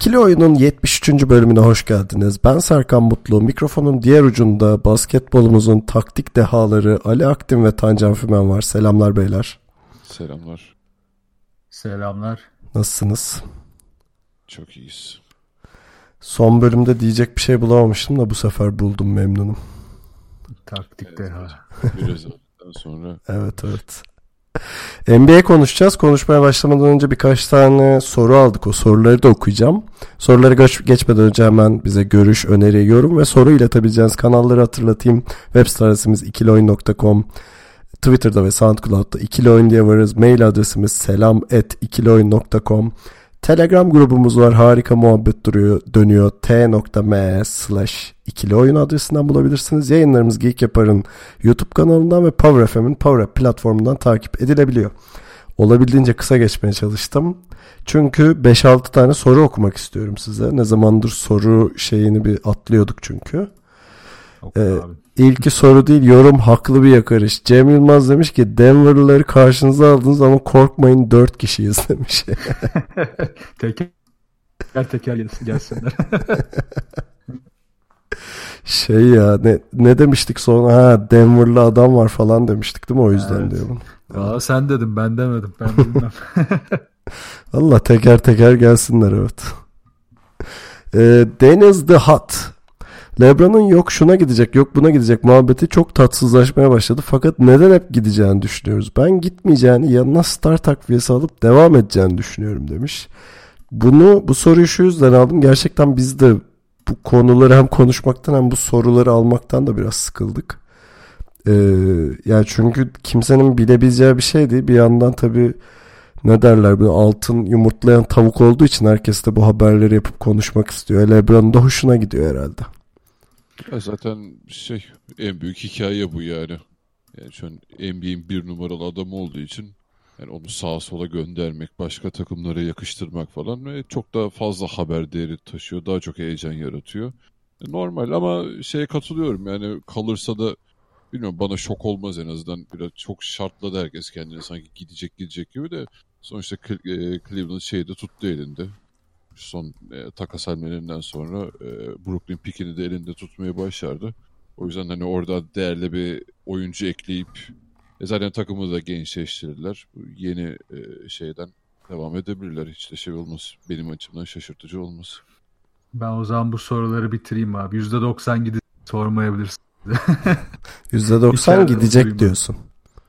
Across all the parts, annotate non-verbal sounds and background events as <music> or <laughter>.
İkili Oyun'un 73. bölümüne hoş geldiniz. Ben Serkan Mutlu. Mikrofonun diğer ucunda basketbolumuzun taktik dehaları Ali Aktin ve Tancan Fümen var. Selamlar beyler. Selamlar. Selamlar. Nasılsınız? Çok iyiyiz. Son bölümde diyecek bir şey bulamamıştım da bu sefer buldum memnunum. Taktikte Evet, ha. Biraz daha sonra Evet evet. <laughs> NBA konuşacağız. Konuşmaya başlamadan önce birkaç tane soru aldık. O soruları da okuyacağım. Soruları geç- geçmeden önce hemen bize görüş, öneri, yorum ve soru iletebileceğiniz kanalları hatırlatayım. Web site adresimiz ikilioyun.com Twitter'da ve SoundCloud'da ikili oyun diye varız. Mail adresimiz selam at ikilioyun.com Telegram grubumuz var. Harika muhabbet duruyor, dönüyor. t.me slash ikili oyun adresinden bulabilirsiniz. Yayınlarımız Geek Yapar'ın YouTube kanalından ve Power FM'in Power App platformundan takip edilebiliyor. Olabildiğince kısa geçmeye çalıştım. Çünkü 5-6 tane soru okumak istiyorum size. Ne zamandır soru şeyini bir atlıyorduk çünkü. Oku Ee, abi. İlki soru değil yorum haklı bir yakarış. Cem Yılmaz demiş ki Denver'lıları karşınıza aldınız ama korkmayın 4 kişiyiz <laughs> demiş. <laughs> Teker teker gelsin- gelsinler. <laughs> şey ya ne, ne demiştik sonra ha Denver'lı adam var falan demiştik değil mi o yüzden Evet. diyorum. Valla sen dedim ben demedim. Ben bilmem. Allah teker teker gelsinler evet. Ee, Deniz the Hut. Lebron'un yok şuna gidecek yok buna gidecek muhabbeti çok tatsızlaşmaya başladı. Fakat neden hep gideceğini düşünüyoruz. Ben gitmeyeceğini yanına star takviyesi alıp devam edeceğini düşünüyorum demiş. Bunu bu soruyu şu yüzden aldım. Gerçekten biz de bu konuları hem konuşmaktan hem bu soruları almaktan da biraz sıkıldık. Ee, yani çünkü kimsenin bilebileceği bir şey değil. Bir yandan tabii ne derler böyle altın yumurtlayan tavuk olduğu için herkes de bu haberleri yapıp konuşmak istiyor. Lebron'un da hoşuna gidiyor herhalde. Ya zaten şey en büyük hikaye bu yani. Yani şu an NBA'in bir numaralı adamı olduğu için yani onu sağa sola göndermek, başka takımlara yakıştırmak falan ve çok daha fazla haber değeri taşıyor. Daha çok heyecan yaratıyor. E, Normal ama şeye katılıyorum yani kalırsa da bilmiyorum bana şok olmaz en azından. Biraz çok şartladı herkes kendine sanki gidecek gidecek gibi de sonuçta e, Cleveland şeyi de tuttu elinde. Son e, takas hamlelerinden sonra e, Brooklyn pickini de elinde tutmayı başardı. O yüzden hani orada değerli bir oyuncu ekleyip e, zaten takımı da gençleştirdiler. Bu Yeni e, şeyden devam edebilirler. Hiç de şey olmaz. Benim açımdan şaşırtıcı olmaz. ben o zaman bu soruları bitireyim abi. %90 gidip sormayabilirsin. <laughs> %90 İçeride gidecek diyorsun.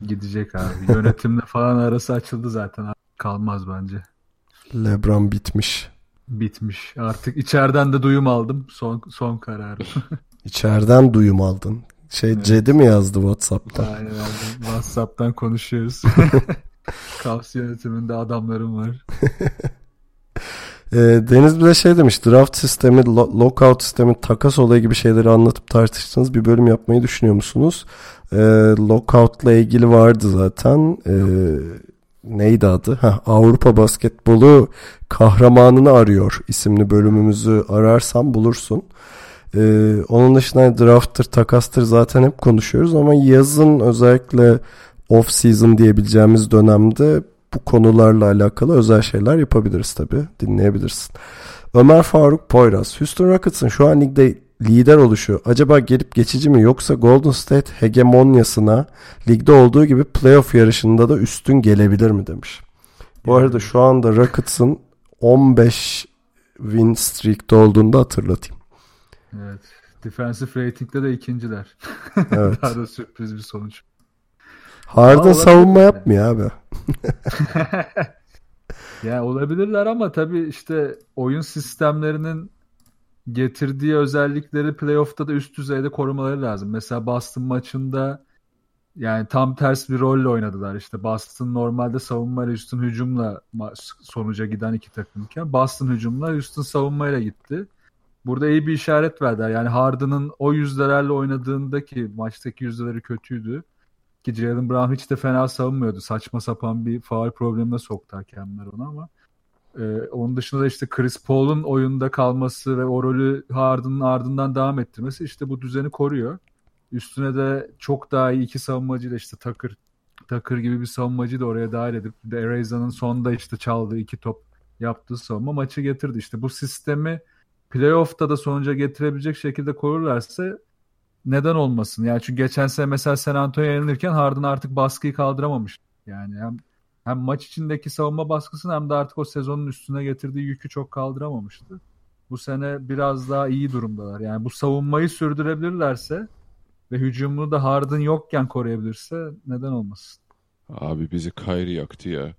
Gidecek abi. Yönetimle <laughs> falan arası açıldı zaten. Abi. Kalmaz bence. Lebron bitmiş. Bitmiş. Artık içeriden de duyum aldım. Son son kararım. <laughs> İçeriden duyum aldın. Şey Evet. Cedi mi yazdı Whatsapp'ta? Aynen öyle. WhatsApp'tan konuşuyoruz. <laughs> Kavs yönetiminde adamlarım var. <laughs> Ee, Deniz bize şey demiş draft sistemi, lo- lockout sistemi, takas olayı gibi şeyleri anlatıp tartıştığınız bir bölüm yapmayı düşünüyor musunuz? Ee, lockout'la ilgili vardı zaten. Ee, neydi adı? Heh, Avrupa basketbolu kahramanını arıyor isimli bölümümüzü ararsan bulursun. Ee, onun dışında hani drafttır, takastır zaten hep konuşuyoruz ama yazın özellikle off season diyebileceğimiz dönemde bu konularla alakalı özel şeyler yapabiliriz tabi. Dinleyebilirsin. Ömer Faruk Poyraz. Houston Rockets'ın şu an ligde lider oluşu acaba gelip geçici mi yoksa Golden State hegemonyasına ligde olduğu gibi playoff yarışında da üstün gelebilir mi demiş. Bu arada şu anda Rockets'ın 15 win streak'te olduğunu da hatırlatayım. Evet. Defensive rating'de de ikinciler. <laughs> Evet. Daha da sürpriz bir sonuç. Harden savunma yani. yapmıyor abi. <laughs> <laughs> Ya olabilirler ama tabii işte oyun sistemlerinin getirdiği özellikleri playoff'ta da üst düzeyde korumaları lazım. Mesela Boston maçında Yani tam ters bir rolle oynadılar. İşte Boston normalde savunmayla Houston hücumla sonuca giden iki takımken Boston hücumla Houston savunmayla gitti. Burada iyi bir işaret verdiler. Yani Harden'ın o yüzdelerle oynadığındaki maçtaki yüzdeleri kötüydü. Ki Jalen Brown hiç de fena savunmuyordu. Saçma sapan bir faul problemine soktu hakemler onu ama. Ee, onun dışında da işte Chris Paul'un oyunda kalması ve o rolü Harden'ın ardından devam ettirmesi işte bu düzeni koruyor. Üstüne de çok daha iyi iki savunmacıyla işte Takır Takır gibi bir savunmacıyı da oraya dahil edip de Ereza'nın sonda işte çaldığı iki top yaptığı savunma maçı getirdi. İşte bu sistemi playoff'ta da sonuca getirebilecek şekilde korurlarsa neden olmasın? Yani çünkü geçen sene mesela San Antonio yenilirken Harden artık baskıyı kaldıramamış. Yani hem hem maç içindeki savunma baskısını hem de artık o sezonun üstüne getirdiği yükü çok kaldıramamıştı. Bu sene biraz daha iyi durumdalar. Yani bu savunmayı sürdürebilirlerse ve hücumunu da Harden yokken koruyabilirse neden olmasın? Abi bizi Kyrie yaktı ya.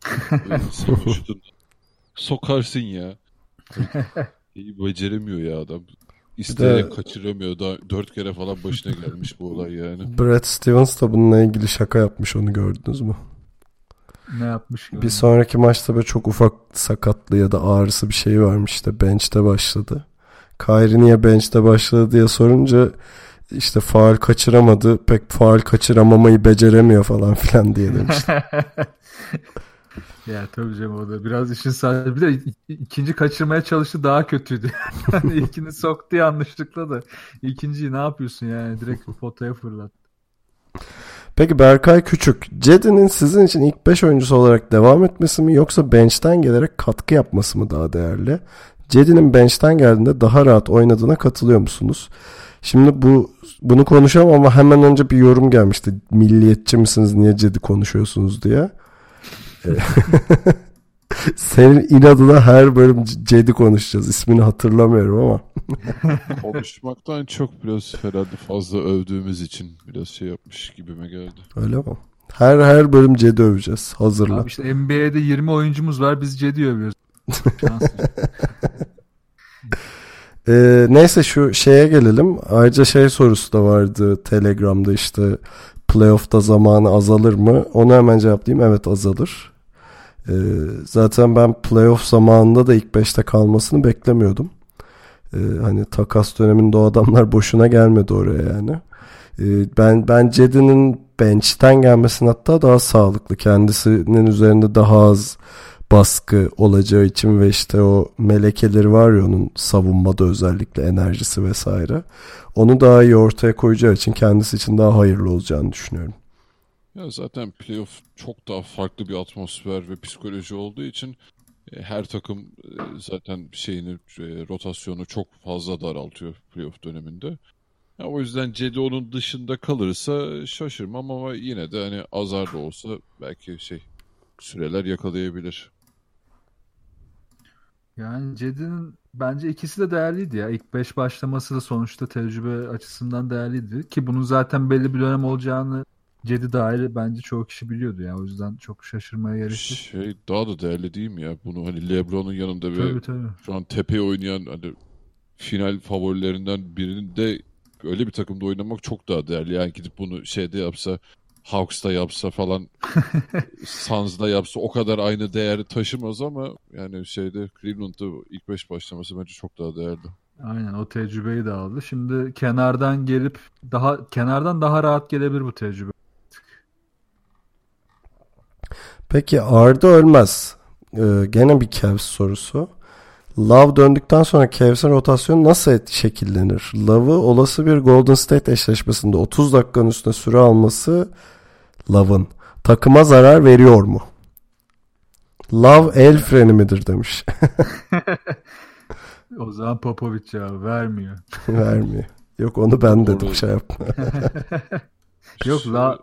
<laughs> Savaştın. Sokarsın ya. <laughs> İyi beceremiyor ya adam. İsteyerek kaçıramıyor. Daha dört kere falan başına gelmiş bu olay yani. Brad Stevens da bununla ilgili şaka yapmış onu gördünüz mü? Ne yapmış ki? Bir sonraki maçta böyle çok ufak sakatlığı ya da ağrısı bir şey varmış işte bench'te başladı. Kyrie niye bench'te başladı diye sorunca işte faal kaçıramadı. Pek faal kaçıramamayı beceremiyor falan filan diye demişti. <laughs> ya tabii canım o da biraz işin sahibi. Bir de ik- ikinci kaçırmaya çalıştı daha kötüydü. <laughs> Yani İlkini soktu yanlışlıkla da. ikinciyi ne yapıyorsun yani? Direkt potaya fırlat. Peki Berkay Küçük, Cedi'nin sizin için ilk 5 oyuncusu olarak devam etmesi mi yoksa bench'ten gelerek katkı yapması mı daha değerli? Cedi'nin bench'ten geldiğinde daha rahat oynadığına katılıyor musunuz? Şimdi bu bunu konuşalım ama hemen önce bir yorum gelmişti. Milliyetçi misiniz niye Cedi konuşuyorsunuz diye. <laughs> Senin inadına her bölüm Cedi konuşacağız. İsmini hatırlamıyorum ama. <laughs> Konuşmaktan çok biraz herhalde fazla övdüğümüz için biraz şey yapmış gibime geldi. Öyle mi? Her her bölüm Cedi öveceğiz. Hazırla. Abi işte NBA'de 20 oyuncumuz var. Biz Cedi övüyoruz. <laughs> Ee, neyse şu şeye gelelim. Ayrıca şey sorusu da vardı Telegram'da işte playoff'ta zamanı azalır mı? Onu hemen cevaplayayım. Evet azalır. Ee, zaten ben playoff zamanında da ilk 5'te kalmasını beklemiyordum. Ee, hani takas döneminde o adamlar <laughs> boşuna gelmedi oraya yani. Ee, ben ben Cedi'nin bench'ten gelmesini hatta daha sağlıklı. Kendisinin üzerinde daha az baskı olacağı için ve işte o melekeleri var ya onun savunmada özellikle enerjisi vesaire. Onu daha iyi ortaya koyacağı için kendisi için daha hayırlı olacağını düşünüyorum. Ya zaten playoff çok daha farklı bir atmosfer ve psikoloji olduğu için e, her takım e, zaten şeyini e, rotasyonu çok fazla daraltıyor playoff döneminde. Ya o yüzden Cedi onun dışında kalırsa şaşırmam ama yine de hani azar da olsa belki şey süreler yakalayabilir. Yani Cedi'nin bence ikisi de değerliydi ya. İlk 5 başlaması da sonuçta tecrübe açısından değerliydi. Ki bunun zaten belli bir dönem olacağını Cedi dahil bence çoğu kişi biliyordu ya. O yüzden çok şaşırmaya gerek yok. Şey daha da değerli değil mi ya? Bunu hani LeBron'un yanında ve Tabii tabii. şu an tepeye oynayan hani final favorilerinden birinde öyle bir takımda oynamak çok daha değerli. Yani gidip bunu şeyde yapsa Hawks'ta yapsa falan <laughs> Suns'da yapsa o kadar aynı değeri taşımaz ama yani şeyde Cleveland'da ilk 5 başlaması bence çok daha değerli. Aynen o tecrübeyi de aldı. Şimdi kenardan gelip daha kenardan daha rahat gelebilir bu tecrübe. Peki Arda Ölmez. Ee, gene bir Cavs sorusu. Love döndükten sonra Cavs'in rotasyonu nasıl et- şekillenir? Love'ı olası bir Golden State eşleşmesinde 30 dakikanın üstüne süre alması Love'ın takıma zarar veriyor mu? Love el freni midir demiş. <laughs> O zaman Popovic cevabı vermiyor. <laughs> Vermiyor. Yok onu ben dedim şey yapma. <laughs> Yok La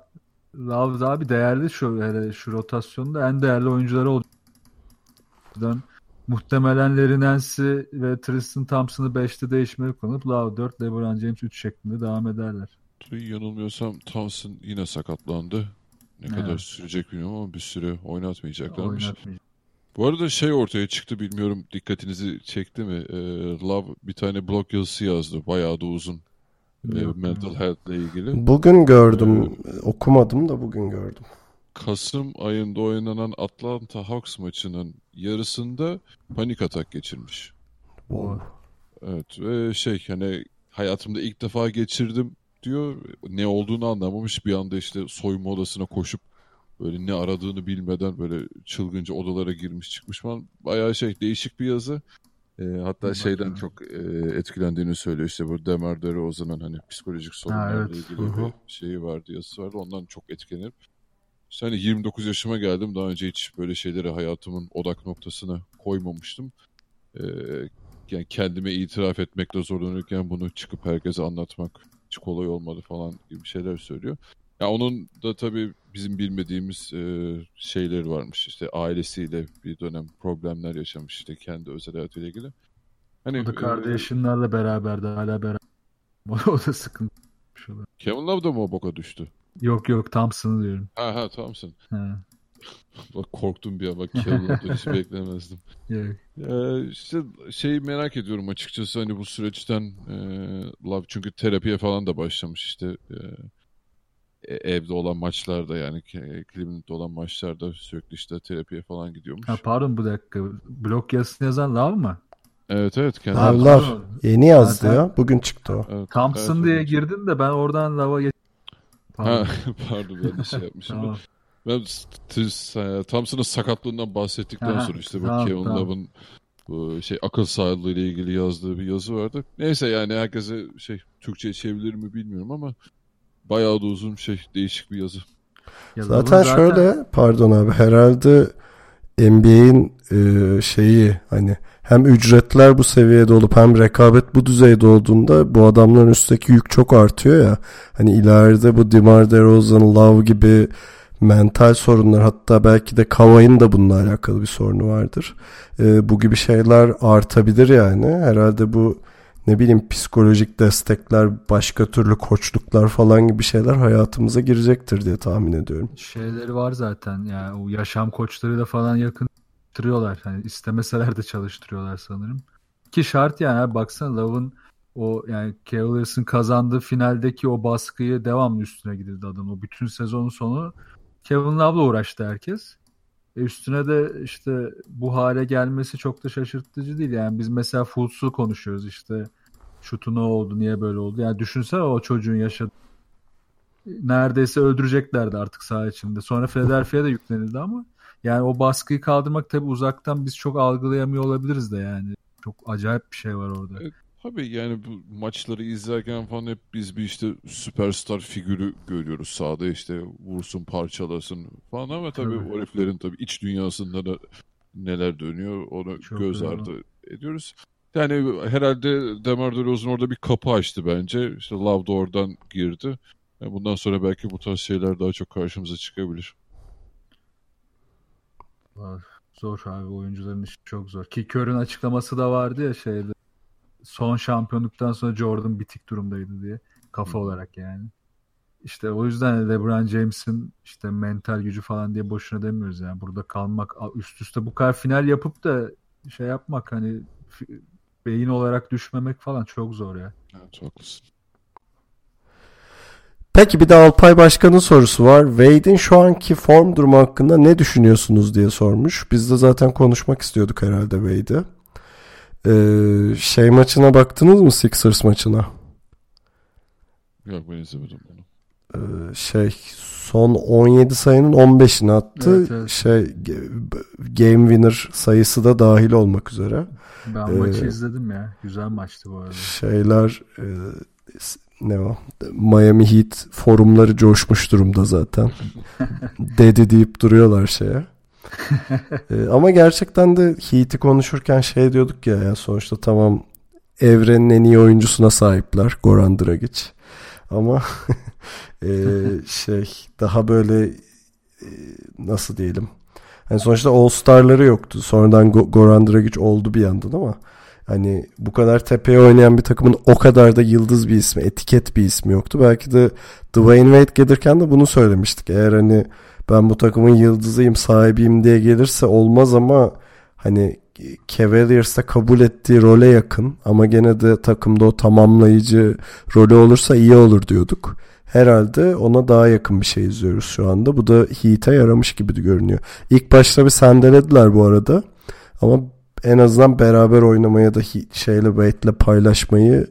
Love daha bir değerli şu hele şu rotasyonda en değerli oyuncuları olacak. Muhtemelen Nance ve Tristan Thompson'ı 5'te değişmeli konup Love 4, LeBron James 3 şeklinde devam ederler. Yanılmıyorsam Thompson yine sakatlandı. Ne kadar Evet. sürecek bilmiyorum ama bir süre oynatmayacaklarmış. Oynatmayacak. Bu arada şey ortaya çıktı bilmiyorum dikkatinizi çekti mi? Ee, Love bir tane blog yazısı yazdı. Bayağı da uzun. E, Yok, mental health ile ilgili. Bugün gördüm. Okumadım da bugün gördüm. Kasım ayında oynanan Atlanta Hawks maçının yarısında panik atak geçirmiş. Wow. Evet ve şey hani hayatımda ilk defa geçirdim diyor. Ne olduğunu anlamamış bir anda işte soyunma odasına koşup böyle ne aradığını bilmeden böyle çılgınca odalara girmiş çıkmış falan. Bayağı şey değişik bir yazı. Ee, hatta şeyden çok e, etkilendiğini söylüyor işte bu Demar DeRozan'ın hani psikolojik sorunlarla evet. ilgili Hı hı. bir şeyi vardı yazısı vardı. Ondan çok etkilenip işte hani 29 yaşıma geldim. Daha önce hiç böyle şeyleri hayatımın odak noktasına koymamıştım. Ee, yani kendime itiraf etmekle zorlanırken bunu çıkıp herkese anlatmak hiç kolay olmadı falan gibi şeyler söylüyor. Ya onun da tabii bizim bilmediğimiz e, şeyleri varmış. İşte ailesiyle bir dönem problemler yaşamış işte kendi özel hayatıyla ilgili. Hani O da e, kardeşinlerle beraberdi hala beraber. <laughs> O da sıkıntı. Kevin Love da mı o boka düştü? Yok yok Thompson'ı diyorum. Ha ha tamamsın. Ha. <laughs> Bak korktum bir an bak Kevin Love'dan hiç <laughs> beklemezdim. Yok. Ee, işte şeyi merak ediyorum açıkçası hani bu süreçten e, Love çünkü terapiye falan da başlamış işte e- evde olan maçlarda yani Ke- Cleveland'da olan maçlarda sürekli işte terapiye falan gidiyormuş. Ha, pardon bu dakika. Blok yazısını yazan Lav mı? Evet evet kendi Ha, Lavlar. pardon. Yeni yazdı Zaten- ya. Bugün çıktı o. Evet, Thompson evet, diye evet. girdin de ben oradan Lav'a geç. Ha, Pardon. <laughs> pardon ben de şey yapmışım. tamam. Ben e, Thompson'ın sakatlığından bahsettikten Aha, sonra işte bu tamam, Kevin tamam. Love'ın bu şey akıl sağlığı ile ilgili yazdığı bir yazı vardı. Neyse yani herkese şey Türkçe çevrilir mi bilmiyorum ama bayağı da uzun şey değişik bir yazı. Ya Zaten Lav'ın şöyle pardon abi herhalde NBA'in e, şeyi hani hem ücretler bu seviyede olup hem rekabet bu düzeyde olduğunda bu adamların üstteki yük çok artıyor ya. Hani ileride bu DeMar DeRozan, Love gibi mental sorunlar hatta belki de Kawhi'nin da bununla alakalı bir sorunu vardır. E, bu gibi şeyler artabilir yani. Herhalde bu ne bileyim psikolojik destekler, başka türlü koçluklar falan gibi şeyler hayatımıza girecektir diye tahmin ediyorum. şeyleri var zaten. Yani o yaşam koçlarıyla falan yakın çalıştırıyorlar. Hani istemeseler de çalıştırıyorlar sanırım. Ki şart yani baksana Love'ın o yani Cavaliers'ın kazandığı finaldeki o baskıyı devamlı üstüne gidildi adam. O bütün sezonun sonu Kevin Love'la uğraştı herkes. E üstüne de işte bu hale gelmesi çok da şaşırtıcı değil. Yani biz mesela Fultz'u konuşuyoruz işte şutu ne oldu, niye böyle oldu. Yani düşünsene o çocuğun yaşadığı neredeyse öldüreceklerdi artık saha içinde. Sonra Philadelphia'ya da yüklenildi ama yani o baskıyı kaldırmak tabii uzaktan biz çok algılayamıyor olabiliriz de yani. Çok acayip bir şey var orada. Evet. Tabii yani bu maçları izlerken falan hep biz bir işte süperstar figürü görüyoruz sahada işte vursun parçalasın falan ama tabii Tabii. o heriflerin tabii iç dünyasında da neler dönüyor onu Çok göz ardı ediyoruz. Yani herhalde Demar DeRozan orada bir kapı açtı bence. İşte Love da oradan girdi. Yani bundan sonra belki bu tarz şeyler daha çok karşımıza çıkabilir. Var. Zor abi oyuncuların işi çok zor. Ki Kör'ün açıklaması da vardı ya şeyde. Son şampiyonluktan sonra Jordan bitik durumdaydı diye. Kafa olarak yani. İşte o yüzden LeBron James'in işte mental gücü falan diye boşuna demiyoruz yani. Burada kalmak üst üste bu kadar final yapıp da şey yapmak hani beyin olarak düşmemek falan çok zor ya. Evet haklısın. Peki bir de Alpay Başkan'ın sorusu var. Wade'in şu anki form durumu hakkında ne düşünüyorsunuz diye sormuş. Biz de zaten konuşmak istiyorduk herhalde Wade'i. Ee, şey maçına baktınız mı Sixers maçına? Yok ben izlemedim onu. Ee, şey son 17 sayının 15'ini attı. Evet, evet. Şey game winner sayısı da dahil olmak üzere. Ben Ee, maçı izledim ya. Güzel maçtı bu arada. Şeyler e, ne o? Miami Heat forumları coşmuş durumda zaten. <laughs> Dedi deyip duruyorlar şeye. <laughs> E, ama gerçekten de Heat'i konuşurken şey diyorduk ya, ya sonuçta tamam evrenin en iyi oyuncusuna sahipler Goran Dragic. Ama <laughs> e, şey daha böyle e, nasıl diyelim yani sonuçta All Star'ları yoktu. Sonradan Go- Goran Dragic oldu bir yandan ama hani bu kadar tepeye oynayan bir takımın o kadar da yıldız bir ismi, etiket bir ismi yoktu. Belki de Dwayne Wade gelirken de bunu söylemiştik. Eğer hani ben bu takımın yıldızıyım, sahibiyim diye gelirse olmaz ama hani Cavaliers'ta kabul ettiği role yakın ama gene de takımda o tamamlayıcı rolü olursa iyi olur diyorduk. Herhalde ona daha yakın bir şey izliyoruz şu anda. Bu da Heat'e yaramış gibi görünüyor. İlk başta bir sendelediler bu arada. Ama en azından beraber oynamaya da şeyle Wade'le paylaşmayı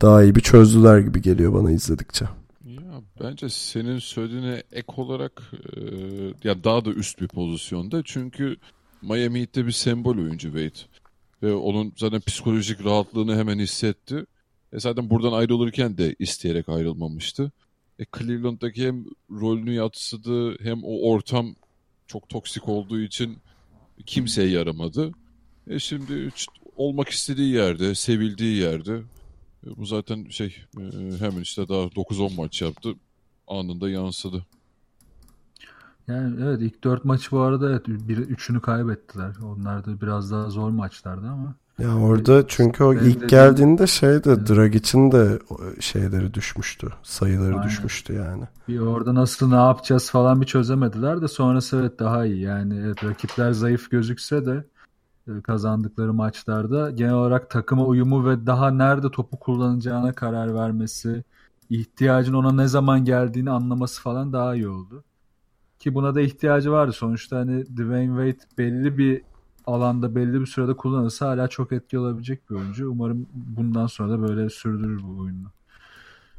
daha iyi bir çözdüler gibi geliyor bana izledikçe. Ya bence senin söylediğine ek olarak e, ya daha da üst bir pozisyonda. Çünkü Miami Heat'te bir sembol oyuncu Wade. Ve onun zaten psikolojik rahatlığını hemen hissetti. E zaten buradan ayrılırken de isteyerek ayrılmamıştı. E Cleveland'daki hem rolünü yatsıdı hem o ortam çok toksik olduğu için kimseye yaramadı. E şimdi olmak istediği yerde, sevildiği yerde e, bu zaten şey e, hemen işte daha 9-10 maç yaptı. Anında yansıdı. Yani evet ilk 4 maçı bu arada evet bir, üçünü kaybettiler. Onlar da biraz daha zor maçlardı ama. Ya orada çünkü o ilk dediğim... geldiğinde şeyde evet. Dragic'in de şeyleri düşmüştü. Sayıları Aynen. düşmüştü yani. Bir orada nasıl ne yapacağız falan bir çözemediler de sonrası evet daha iyi. Yani evet, rakipler zayıf gözükse de e, kazandıkları maçlarda genel olarak takıma uyumu ve daha nerede topu kullanacağına karar vermesi, ihtiyacın ona ne zaman geldiğini anlaması falan daha iyi oldu. Ki buna da ihtiyacı vardı. Sonuçta hani Dwayne Wade belli bir alanda belli bir sürede kullanırsa hala çok etki olabilecek bir oyuncu. Umarım bundan sonra da böyle sürdürür bu oyunu.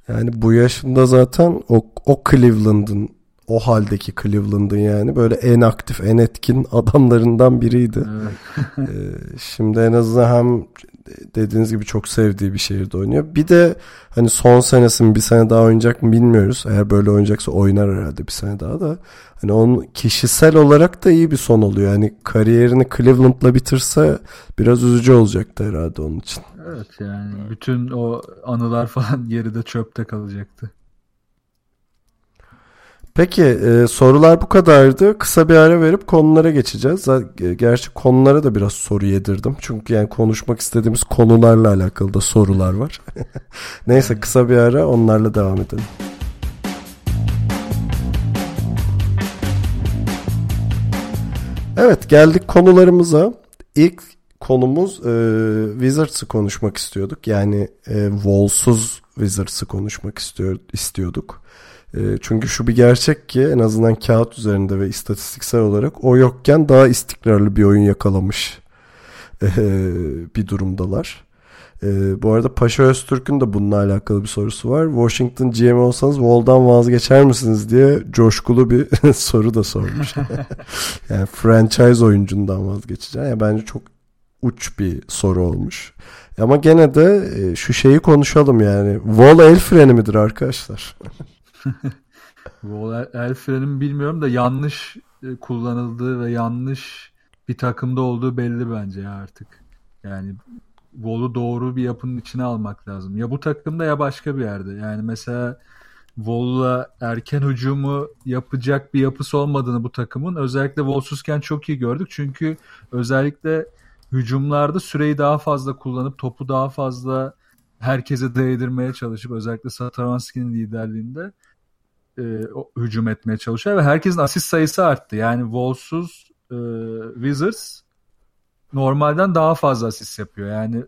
Yani bu yaşında zaten o, o Cleveland'ın o haldeki Cleveland'ın yani böyle en aktif, en etkin <laughs> adamlarından biriydi. Evet. ee, şimdi en azından hem dediğiniz gibi çok sevdiği bir şehirde oynuyor. Bir de hani son senesinin bir sene daha oynayacak mı bilmiyoruz. Eğer böyle oynayacaksa oynar herhalde bir sene daha da. Hani onun kişisel olarak da iyi bir son oluyor. Yani kariyerini Cleveland'la bitirse biraz üzücü olacaktı herhalde onun için. Evet yani bütün o anılar falan <laughs> geride çöpte kalacaktı. Peki e, sorular bu kadardı. Kısa bir ara verip konulara geçeceğiz. Gerçi konulara da biraz soru yedirdim. Çünkü yani konuşmak istediğimiz konularla alakalı da sorular var. <laughs> Neyse kısa bir ara onlarla devam edelim. Evet geldik konularımıza. İlk konumuz e, Wizards'ı konuşmak istiyorduk. Yani e, Walls'uz Wizards'ı konuşmak istiyor, istiyorduk. E, çünkü şu bir gerçek ki en azından kağıt üzerinde ve istatistiksel olarak o yokken daha istikrarlı bir oyun yakalamış <laughs> e, bir durumdalar. E, bu arada Paşa Öztürk'ün de bununla alakalı bir sorusu var. Washington GM olsanız Wall'dan vazgeçer misiniz diye coşkulu bir <laughs> soru da sormuş. <laughs> yani franchise oyuncundan vazgeçeceğim. Yani bence çok uç bir soru olmuş. Ama gene de e, şu şeyi konuşalım yani. Wall el freni midir arkadaşlar? Wall el freni bilmiyorum da yanlış e, kullanıldığı ve yanlış bir takımda olduğu belli bence artık. Yani Wall'u doğru bir yapının içine almak lazım. Ya bu takımda ya başka bir yerde. Yani mesela Wall'la erken hücumu yapacak bir yapısı olmadığını bu takımın özellikle Wall'suzken çok iyi gördük. Çünkü özellikle hücumlarda süreyi daha fazla kullanıp topu daha fazla herkese değdirmeye çalışıp özellikle Sataranski'nin liderliğinde e, hücum etmeye çalışıyor ve herkesin asist sayısı arttı. Yani Wall'suz e, Wizards normalden daha fazla asist yapıyor. Yani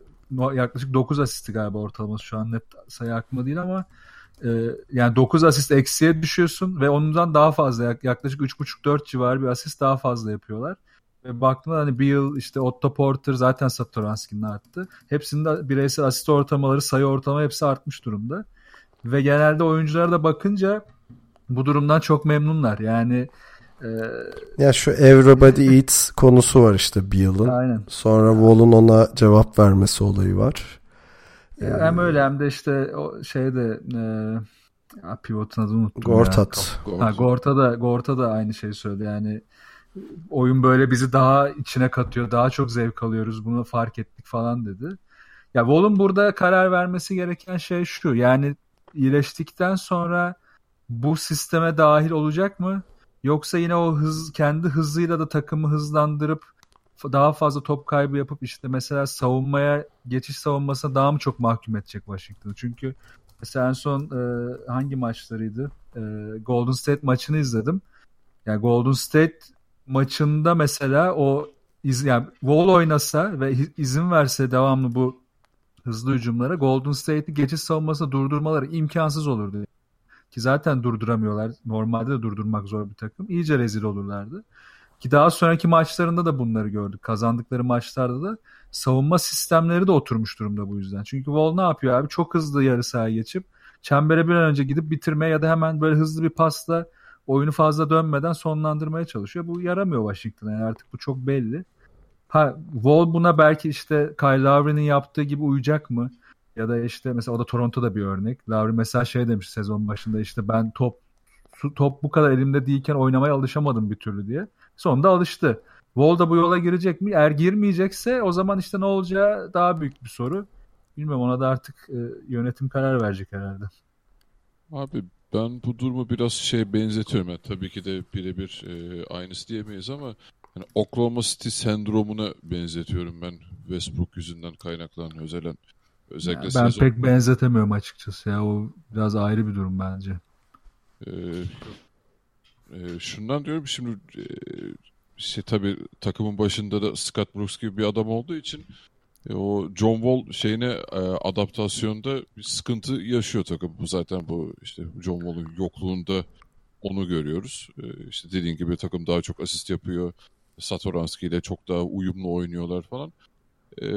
yaklaşık 9 asisti galiba ortalaması şu an net sayı aklıma değil ama e, yani 9 asist eksiye düşüyorsun ve ondan daha fazla yaklaşık 3.5-4 civarı bir asist daha fazla yapıyorlar. Ve baktığında hani Beal işte Otto Porter zaten Satoranski'nin arttı. Hepsinde bireysel asist ortalamaları sayı ortalama hepsi artmış durumda. Ve genelde oyunculara da bakınca bu durumdan çok memnunlar. Yani ee, ya şu Everybody <laughs> Eats konusu var işte Beal'ın. Aynen. Sonra Wall'un ona cevap vermesi olayı var. Ee, hem öyle hem de işte o şeyde e, ya pivotun adını unuttum Gortat. Ya. Ha, Gorta da Gorta da aynı şeyi söyledi. Yani oyun böyle bizi daha içine katıyor. Daha çok zevk alıyoruz. Bunu fark ettik falan dedi. Ya Wall'un burada karar vermesi gereken şey şu. Yani iyileştikten sonra bu sisteme dahil olacak mı? Yoksa yine o hız kendi hızıyla da takımı hızlandırıp daha fazla top kaybı yapıp işte mesela savunmaya geçiş savunmasına daha mı çok mahkum edecek Washington'ı? Çünkü mesela en son e, hangi maçlarıydı? E, Golden State maçını izledim. Yani Golden State maçında mesela o iz, yani Wall oynasa ve izin verse devamlı bu hızlı hücumlara Golden State'i geçiş savunmasında durdurmaları imkansız olurdu. Ki zaten durduramıyorlar. Normalde de durdurmak zor bir takım. İyice rezil olurlardı. Ki daha sonraki maçlarında da bunları gördük. Kazandıkları maçlarda da savunma sistemleri de oturmuş durumda bu yüzden. Çünkü Wall ne yapıyor abi? Çok hızlı yarı sahaya geçip çembere bir an önce gidip bitirmeye ya da hemen böyle hızlı bir pasla oyunu fazla dönmeden sonlandırmaya çalışıyor. Bu yaramıyor Washington'a. Yani artık bu çok belli. Ha, Wall buna belki işte Kyle Lowry'nin yaptığı gibi uyacak mı? Ya da işte mesela o da Toronto'da bir örnek. Lowry mesela şey demiş sezon başında işte ben top top bu kadar elimde değilken oynamaya alışamadım bir türlü diye. Sonunda alıştı. Wall da bu yola girecek mi? Eğer girmeyecekse o zaman işte ne olacağı daha büyük bir soru. Bilmiyorum ona da artık e, yönetim karar verecek herhalde. Abi ben bu durumu biraz şey benzetiyorum. Yani tabii ki de birebir e, aynısı diyemeyiz ama yani Oklahoma City sendromuna benzetiyorum ben Westbrook yüzünden kaynaklanan özellikle özellikle yani ben sezon... pek benzetemiyorum açıkçası ya o biraz ayrı bir durum bence. Ee, e, şundan diyorum şimdi e, şey tabii takımın başında da Scott Brooks gibi bir adam olduğu için e, o John Wall şeyine e, adaptasyonda bir sıkıntı yaşıyor takım. Bu zaten bu işte John Wall'un yokluğunda onu görüyoruz. E, işte dediğin gibi takım daha çok asist yapıyor. Satoranski ile çok daha uyumlu oynuyorlar falan. E,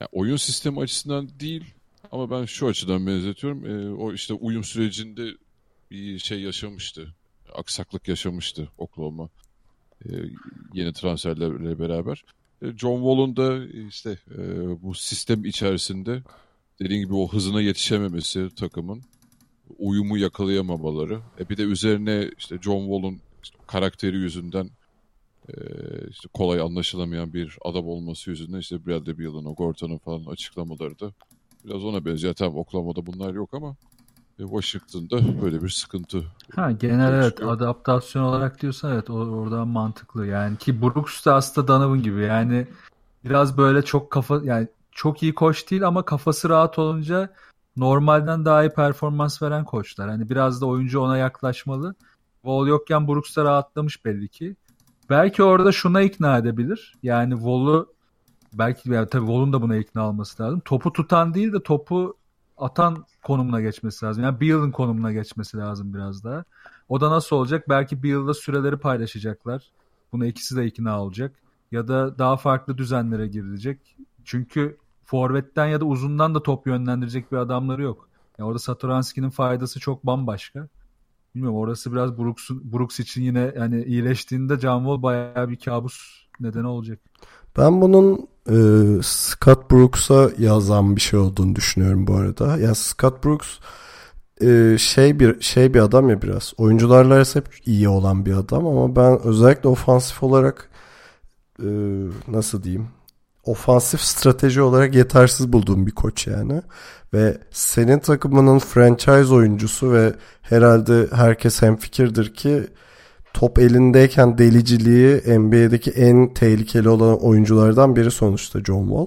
yani oyun sistemi açısından değil ama ben şu açıdan benzetiyorum. E, o işte uyum sürecinde bir şey yaşamıştı. Aksaklık yaşamıştı Oklahoma. E, yeni transferlerle beraber. E, John Wall'un da işte e, bu sistem içerisinde dediğim gibi o hızına yetişememesi takımın uyumu yakalayamamaları. E bir de üzerine işte John Wall'un işte karakteri yüzünden e, işte kolay anlaşılamayan bir adam olması yüzünden işte Bradley Beal'ın, Gorton'un falan açıklamaları da biraz ona benziyor. Tamam Oklahoma'da bunlar yok ama Washington'da böyle bir sıkıntı. Ha genel evet adaptasyon olarak diyorsan evet oradan mantıklı yani ki Brooks da aslında Donovan gibi yani biraz böyle çok kafa yani çok iyi koç değil ama kafası rahat olunca normalden daha iyi performans veren koçlar. Hani biraz da oyuncu ona yaklaşmalı. Wall yokken Brooks da rahatlamış belli ki. Belki orada şuna ikna edebilir. Yani Wall'u belki yani tabii Wall'un da buna ikna olması lazım. Topu tutan değil de topu atan konumuna geçmesi lazım. Yani Beal'ın konumuna geçmesi lazım biraz daha. O da nasıl olacak? Belki Beal'la süreleri paylaşacaklar. Buna ikisi de ikna olacak. Ya da daha farklı düzenlere girilecek. Çünkü forvetten ya da uzundan da top yönlendirecek bir adamları yok. Yani orada Satoranski'nin faydası çok bambaşka. Bilmiyorum orası biraz Brooks, Brooks için yine yani iyileştiğinde John Wall bayağı bir kabus nedeni olacak. Ben bunun e, Scott Brooks'a yazan bir şey olduğunu düşünüyorum bu arada. Yani Scott Brooks e, şey bir şey bir adam ya biraz. Oyuncularla hep iyi olan bir adam ama ben özellikle ofansif olarak e, nasıl diyeyim? Ofansif strateji olarak yetersiz bulduğum bir koç yani. Ve senin takımının franchise oyuncusu ve herhalde herkes hemfikirdir ki top elindeyken deliciliği NBA'deki en tehlikeli olan oyunculardan biri sonuçta John Wall.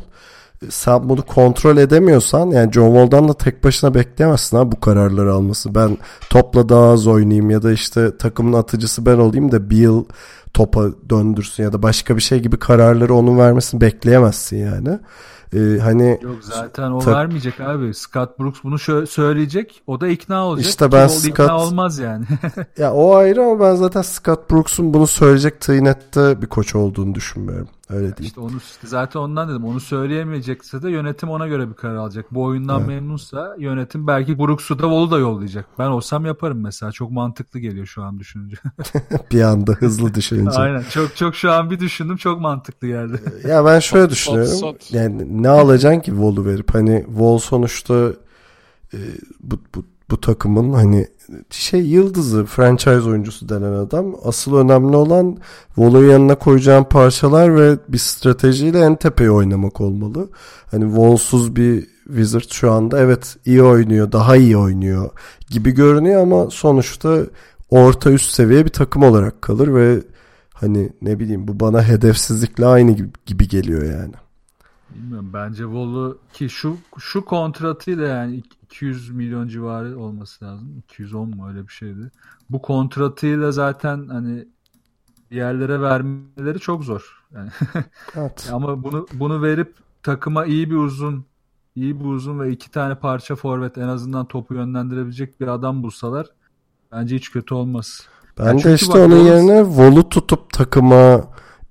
Sen bunu kontrol edemiyorsan yani John Wall'dan da tek başına bekleyemezsin ha bu kararları alması. Ben topla daha az oynayayım ya da işte takımın atıcısı ben olayım da bir yıl topa döndürsün ya da başka bir şey gibi kararları onun vermesini bekleyemezsin yani. Ee, hani Yok zaten o vermeyecek abi. Scott Brooks bunu şö- söyleyecek. O da ikna olacak. İşte ben Scott... ikna olmaz yani. ya o ayrı ama ben zaten Scott Brooks'un bunu söyleyecek tıynette bir koç olduğunu düşünmüyorum. Öyle değil. İşte onu işte zaten ondan dedim. Onu söyleyemeyecekse de yönetim ona göre bir karar alacak. Bu oyundan evet. memnunsa yönetim belki Brooks'u da Wall'u da yollayacak. Ben olsam yaparım mesela. Çok mantıklı geliyor şu an düşününce. <laughs> bir anda hızlı <laughs> düşününce. Aynen. Çok çok şu an bir düşündüm. Çok mantıklı geldi. ya ben şöyle düşünüyorum. Yani ne alacaksın ki Wall'u verip? Hani Wall sonuçta e, bu, bu, bu takımın hani şey yıldızı, franchise oyuncusu denen adam. Asıl önemli olan Wall'un yanına koyacağın parçalar ve bir stratejiyle en tepeye oynamak olmalı. Hani Wall'suz bir Wizard şu anda evet iyi oynuyor, daha iyi oynuyor gibi görünüyor ama sonuçta orta üst seviye bir takım olarak kalır ve hani ne bileyim bu bana hedefsizlikle aynı gibi, gibi geliyor yani. Bilmiyorum bence Wall'u ki şu şu kontratıyla yani 200 milyon civarı olması lazım. 210 mu öyle bir şeydi. Bu kontratıyla zaten hani yerlere vermeleri çok zor. Yani <laughs> Evet. ama bunu bunu verip takıma iyi bir uzun iyi bir uzun ve iki tane parça forvet en azından topu yönlendirebilecek bir adam bulsalar bence hiç kötü olmaz. Ben Ya de çünkü işte bak, onun yerine Vol'u tutup takıma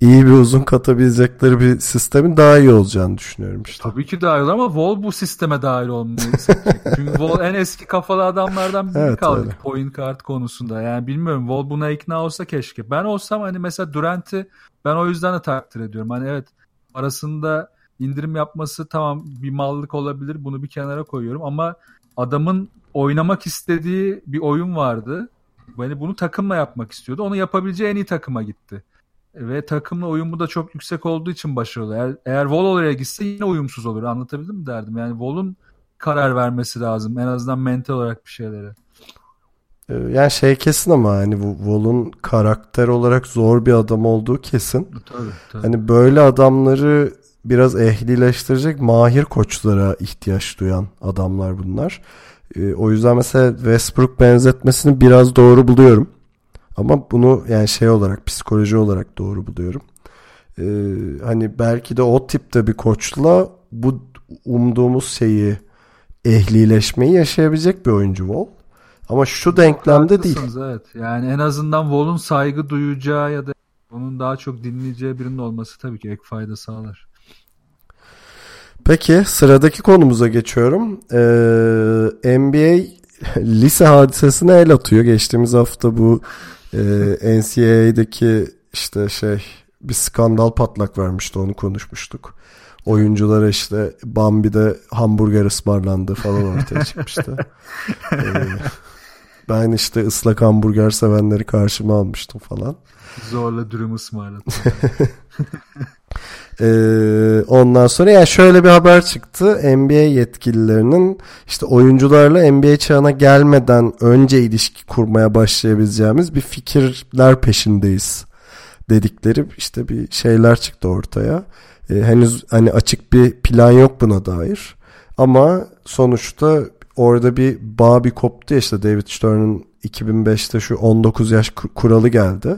iyi bir uzun katabilecekleri bir sistemin daha iyi olacağını düşünüyorum işte. Tabii ki dahil ama Vol bu sisteme dahil olmayı. <laughs> Çünkü Vol en eski kafalı adamlardan biri Evet, kaldı öyle. point guard konusunda. Yani bilmiyorum Vol buna ikna olsa keşke. Ben olsam hani mesela Durant'i ben o yüzden de takdir ediyorum. Hani evet arasında indirim yapması tamam bir mallık olabilir. Bunu bir kenara koyuyorum ama adamın oynamak istediği bir oyun vardı. Yani bunu takımla yapmak istiyordu. Onu yapabileceği en iyi takıma gitti. Ve takımla uyumu da çok yüksek olduğu için başarılı. Eğer, eğer Vol oraya gitse yine uyumsuz olur. Anlatabildim mi derdim. Yani Vol'un karar vermesi lazım. En azından mental olarak bir şeylere. Ee, Yani şey kesin ama hani bu Vol'un karakter olarak zor bir adam olduğu kesin. Tabii tabii. Hani böyle adamları biraz ehlileştirecek mahir koçlara ihtiyaç duyan adamlar bunlar. Ee, o yüzden mesela Westbrook benzetmesini biraz doğru buluyorum. Ama bunu yani şey olarak psikoloji olarak doğru buluyorum. Ee, hani belki de o tipte bir koçla bu umduğumuz şeyi ehlileşmeyi yaşayabilecek bir oyuncu Wall. Ama şu denklemde değil. Evet. Yani en azından Vol'un saygı duyacağı ya da onun daha çok dinleyeceği birinin olması tabii ki ek fayda sağlar. Peki sıradaki konumuza geçiyorum. Ee, NBA lise hadisesine el atıyor. Geçtiğimiz hafta bu e, NCAA'deki işte şey bir skandal patlak vermişti onu konuşmuştuk. Oyunculara işte Bambi'de hamburger ısmarlandı falan ortaya çıkmıştı. <laughs> Ee, ben işte ıslak hamburger sevenleri karşıma almıştım falan. Zorla dürüm ısmarladı. <laughs> Ee, ondan sonra yani şöyle bir haber çıktı. NBA yetkililerinin işte oyuncularla NBA çağına gelmeden önce ilişki kurmaya başlayabileceğimiz bir fikirler peşindeyiz dedikleri işte bir şeyler çıktı ortaya. Ee, henüz hani açık bir plan yok buna dair. Ama sonuçta orada bir bağ bir koptu ya işte David Stern'ın 2005'te şu 19 yaş ku- kuralı geldi.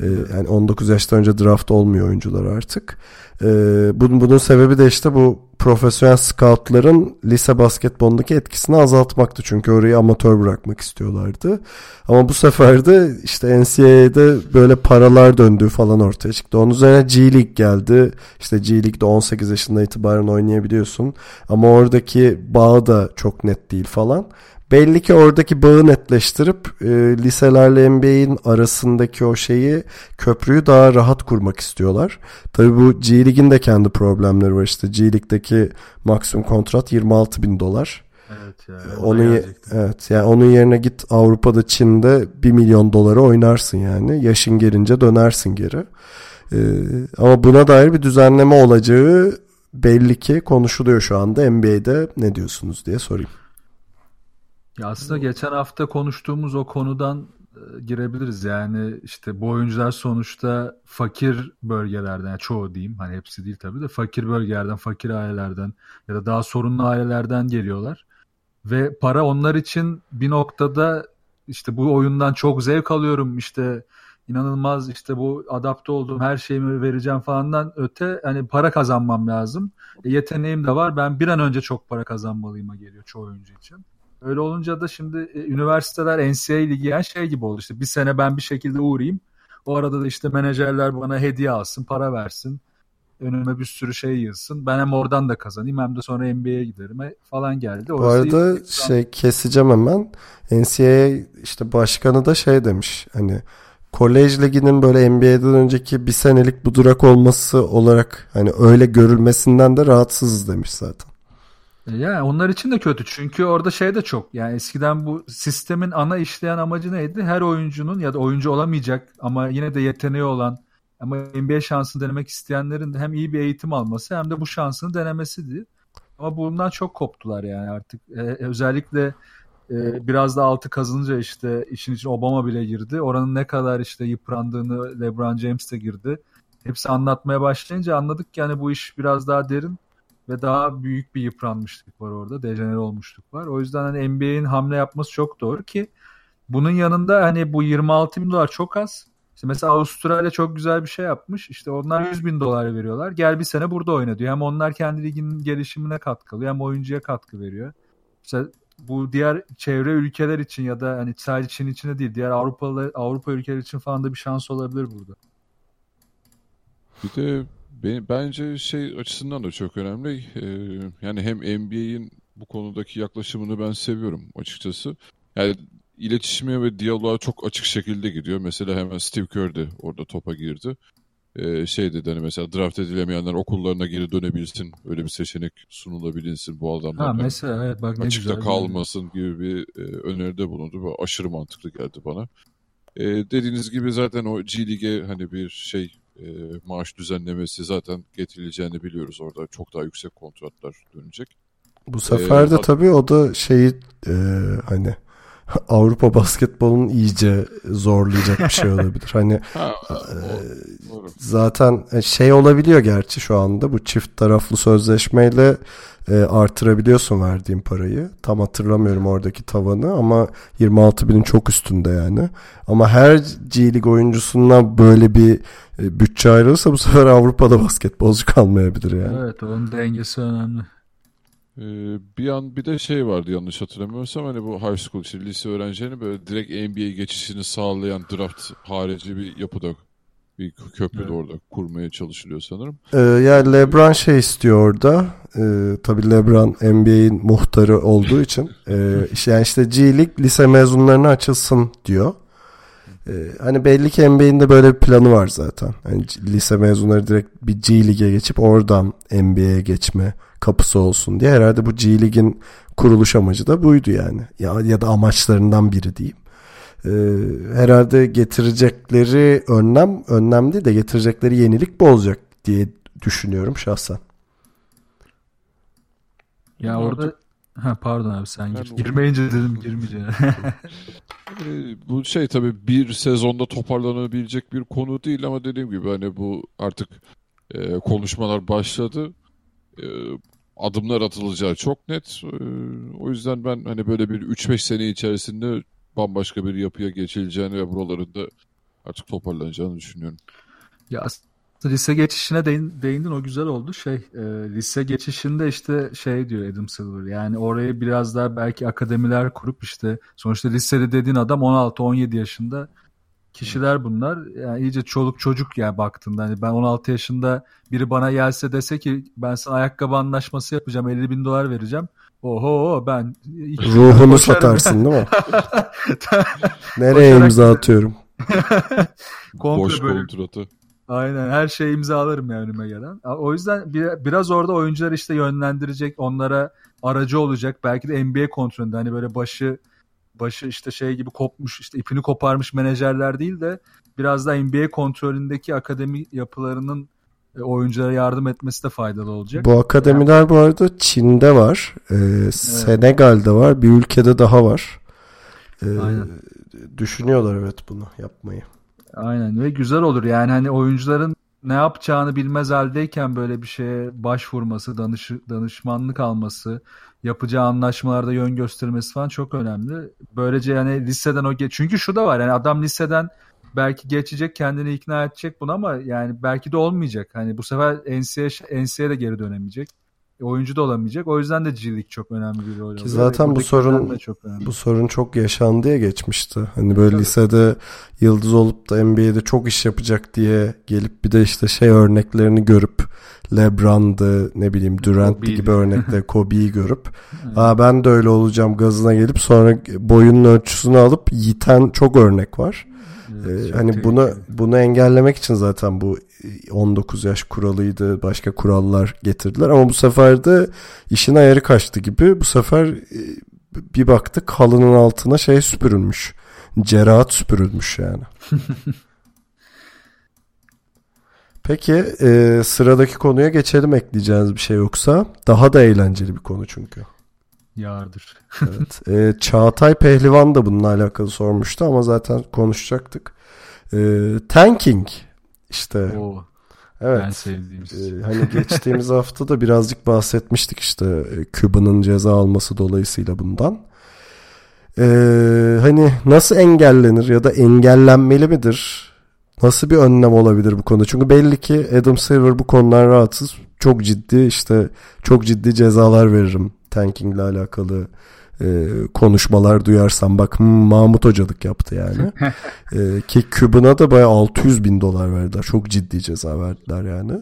Ee, yani 19 yaştan önce draft olmuyor oyuncular artık. Ee, bunun, bunun sebebi de işte bu profesyonel scoutların lise basketbolundaki etkisini azaltmaktı. Çünkü orayı amatör bırakmak istiyorlardı. Ama bu sefer de işte NCAA'de böyle paralar döndüğü falan ortaya çıktı. Onun üzerine G League geldi. İşte G League'de 18 yaşında itibaren oynayabiliyorsun. Ama oradaki bağ da çok net değil falan. Belli ki oradaki bağı netleştirip e, liselerle NBA'in arasındaki o şeyi köprüyü daha rahat kurmak istiyorlar. Tabii bu G League'in de kendi problemleri var işte. G League'deki maksimum kontrat 26 bin dolar. evet ya. Onun evet yani onun yerine git Avrupa'da Çin'de 1 milyon dolara oynarsın yani. Yaşın gelince dönersin geri. Ee, ama buna dair bir düzenleme olacağı belli ki konuşuluyor şu anda NBA'de ne diyorsunuz diye sorayım. Ya aslında geçen hafta konuştuğumuz o konudan e, girebiliriz. Yani işte bu oyuncular sonuçta fakir bölgelerden, yani çoğu diyeyim hani hepsi değil tabii de fakir bölgelerden, fakir ailelerden ya da daha sorunlu ailelerden geliyorlar. Ve para onlar için bir noktada işte bu oyundan çok zevk alıyorum işte inanılmaz işte bu adapte olduğum her şeyimi vereceğim falandan öte hani para kazanmam lazım. E, yeteneğim de var ben bir an önce çok para kazanmalıyıma geliyor çoğu oyuncu için. Öyle olunca da şimdi e, üniversiteler NCAA ligi yani şey gibi oldu işte bir sene ben bir şekilde uğrayayım. O arada da işte menajerler bana hediye alsın, para versin. Önüme bir sürü şey yığsın. Ben hem oradan da kazanayım hem de sonra NBA'ye giderim e, falan geldi. Bu Orası arada iyi- şey keseceğim hemen. NCAA işte başkanı da şey demiş hani kolej liginin böyle NBA'den önceki bir senelik bu durak olması olarak hani öyle görülmesinden de rahatsızız demiş zaten. Yani onlar için de kötü çünkü orada şey de çok yani eskiden bu sistemin ana işleyen amacı neydi? Her oyuncunun ya da oyuncu olamayacak ama yine de yeteneği olan ama NBA şansını denemek isteyenlerin hem iyi bir eğitim alması hem de bu şansını denemesiydi. Ama bundan çok koptular yani artık Ee, özellikle e, biraz da altı kazınınca işte işin içine Obama bile girdi. Oranın ne kadar işte yıprandığını LeBron James de girdi. Hepsi anlatmaya başlayınca anladık ki yani bu iş biraz daha derin ve daha büyük bir yıpranmışlık var orada. Dejenere olmuşluk var. O yüzden hani NBA'in hamle yapması çok doğru ki bunun yanında hani bu 26 bin dolar çok az. İşte mesela Avustralya çok güzel bir şey yapmış. İşte onlar 100 bin dolar veriyorlar. Gel bir sene burada oyna diyor. Hem onlar kendi liginin gelişimine katkı alıyor hem oyuncuya katkı veriyor. İşte bu diğer çevre ülkeler için ya da hani sadece Çin için değil diğer Avrupalı Avrupa ülkeleri için falan da bir şans olabilir burada. Bir de ben, bence şey açısından da çok önemli. Ee, yani hem NBA'in bu konudaki yaklaşımını ben seviyorum açıkçası. Yani iletişime ve diyaloğa çok açık şekilde gidiyor. Mesela hemen Steve Kerr de orada topa girdi. Ee, şey dedi hani mesela draft edilemeyenler okullarına geri dönebilsin. Öyle bir seçenek sunulabilinsin bu adamlar. Ha mesela evet bak ne açıkta güzel. kalmasın gibi bir e, öneride bulundu ve aşırı mantıklı geldi bana. E, dediğiniz gibi zaten o G Lig'e hani bir şey e, maaş düzenlemesi zaten getirileceğini biliyoruz. Orada çok daha yüksek kontratlar dönecek. Bu sefer de Ee, tabii o da şeyi e, hani <laughs> Avrupa basketbolunun iyice zorlayacak bir şey olabilir. Hani <laughs> Ha, e, zaten şey olabiliyor gerçi şu anda bu çift taraflı sözleşmeyle e, artırabiliyorsun verdiğin parayı. Tam hatırlamıyorum oradaki tavanı ama 26 binin çok üstünde yani. Ama her G Lig oyuncusuna böyle bir e, bütçe ayrılırsa bu sefer Avrupa'da basketbolcu kalmayabilir yani. Evet onun dengesi önemli. Ee, bir an bir de şey vardı yanlış hatırlamıyorsam hani bu high school işte lise öğrencilerini böyle direkt NBA geçişini sağlayan draft harici bir yapıda bir köprü de Evet. orada kurmaya çalışılıyor sanırım. Ee, yani LeBron şey istiyor orada. Ee, tabii LeBron NBA'in muhtarı olduğu için. <laughs> Ee, işte- yani işte G League lise mezunlarına açılsın diyor. Ee, hani belli ki NBA'in de böyle bir planı var zaten. C- lise mezunları direkt bir G League'e geçip oradan NBA'ye geçme kapısı olsun diye. Herhalde bu G League'in kuruluş amacı da buydu yani. Ya, ya da amaçlarından biri diyeyim. Ee, herhalde getirecekleri önlem önlem değil de getirecekleri yenilik bu olacak diye düşünüyorum şahsen. Ya Ama orada ha pardon abi sen gir. Girmeyince dedim girmeyeceğine. <laughs> <laughs> Ee, bu şey tabii bir sezonda toparlanabilecek bir konu değil ama dediğim gibi hani bu artık e, konuşmalar başladı. E, adımlar atılacağı çok net. E, o yüzden ben hani böyle bir 3-5 sene içerisinde bambaşka bir yapıya geçileceğini ve buraların da artık toparlanacağını düşünüyorum. Ya lise geçişine değin, değindin o güzel oldu. Şey e, lise geçişinde işte şey diyor Adam Silver yani oraya biraz daha belki akademiler kurup işte sonuçta lisede dediğin adam 16-17 yaşında kişiler bunlar. Yani iyice çoluk çocuk yani baktığında hani ben 16 yaşında biri bana gelse dese ki ben sana ayakkabı anlaşması yapacağım 50 bin dolar vereceğim. Oho ben Ruhunu satarsın değil mi? <laughs> Nereye Koşarak imza atıyorum? <laughs> Komple Boş böyle kontratı. Aynen her şeyi imzalarım yani önüme gelen. O yüzden bir- biraz orada oyuncular işte yönlendirecek, onlara aracı olacak. Belki de NBA kontrolünde hani böyle başı başı işte şey gibi kopmuş, işte ipini koparmış menajerler değil de biraz da NBA kontrolündeki akademi yapılarının e, oyunculara yardım etmesi de faydalı olacak. Bu akademiler bu arada Çin'de var. Ee, Senegal'de var. Bir ülkede daha var. Ee, Aynen. Düşünüyorlar evet bunu yapmayı. Aynen ve güzel olur yani hani oyuncuların ne yapacağını bilmez haldeyken böyle bir şeye başvurması, danış, danışmanlık alması, yapacağı anlaşmalarda yön göstermesi falan çok önemli. Böylece yani liseden o geç çünkü şu da var yani adam liseden belki geçecek kendini ikna edecek bunu ama yani belki de olmayacak. Hani bu sefer NCAA, NCAA de geri dönemeyecek. E, oyuncu da olamayacak. O yüzden de League çok önemli bir rol oluyor. zaten bu sorun- çok önemli. Bu sorun çok yaşandıya geçmişti. Hani böyle Tabii. lisede yıldız olup da NBA'de çok iş yapacak diye gelip bir de işte şey örneklerini görüp LeBron'dı ne bileyim Kobe'ydi. gibi örnekte <laughs> Kobe'yi görüp Aa ben de öyle olacağım gazına gelip sonra boyunun ölçüsünü alıp yiten çok örnek var. Ee, hani tehlikeli. bunu engellemek için zaten bu 19 yaş kuralıydı, başka kurallar getirdiler ama bu sefer de işin ayarı kaçtı gibi. Bu sefer e, bir baktık halının altına şey süpürülmüş. Cerahat süpürülmüş yani. <laughs> Peki e, sıradaki konuya geçelim ekleyeceğiniz bir şey yoksa. Daha da eğlenceli bir konu çünkü. Yardır. <laughs> Evet. E, Çağatay Pehlivan da bununla alakalı sormuştu ama zaten konuşacaktık. E, tanking işte. Oo, evet. ben sevdiğimiz. E, hani geçtiğimiz <laughs> hafta da birazcık bahsetmiştik işte e, Küba'nın ceza alması dolayısıyla bundan. E, hani nasıl engellenir ya da engellenmeli midir nasıl bir önlem olabilir bu konuda? Çünkü belli ki Adam Silver bu konudan rahatsız. Çok ciddi işte çok ciddi cezalar veririm tankingle alakalı e, konuşmalar duyarsam bak Mahmut Hocalık yaptı yani. <laughs> e, ki Kübün'a da bayağı 600 bin dolar verdiler. Çok ciddi ceza verdiler yani.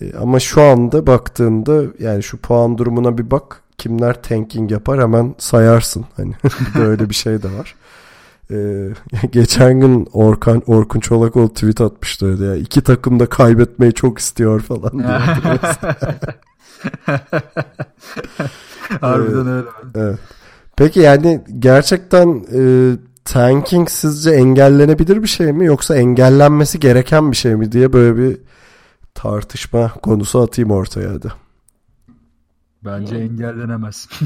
E, ama şu anda baktığında yani şu puan durumuna bir bak. Kimler tanking yapar hemen sayarsın. Hani <laughs> böyle bir şey de var. Ee, <laughs> geçen gün Orkan Orkun Çolakoğlu tweet atmıştı öyle ya. İki takım da kaybetmeyi çok istiyor falan diye. <laughs> Harbiden öyle. Evet. Peki yani gerçekten e, tanking sizce engellenebilir bir şey mi yoksa engellenmesi gereken bir şey mi diye böyle bir tartışma konusu atayım ortaya hadi. Bence engellenemez. <laughs>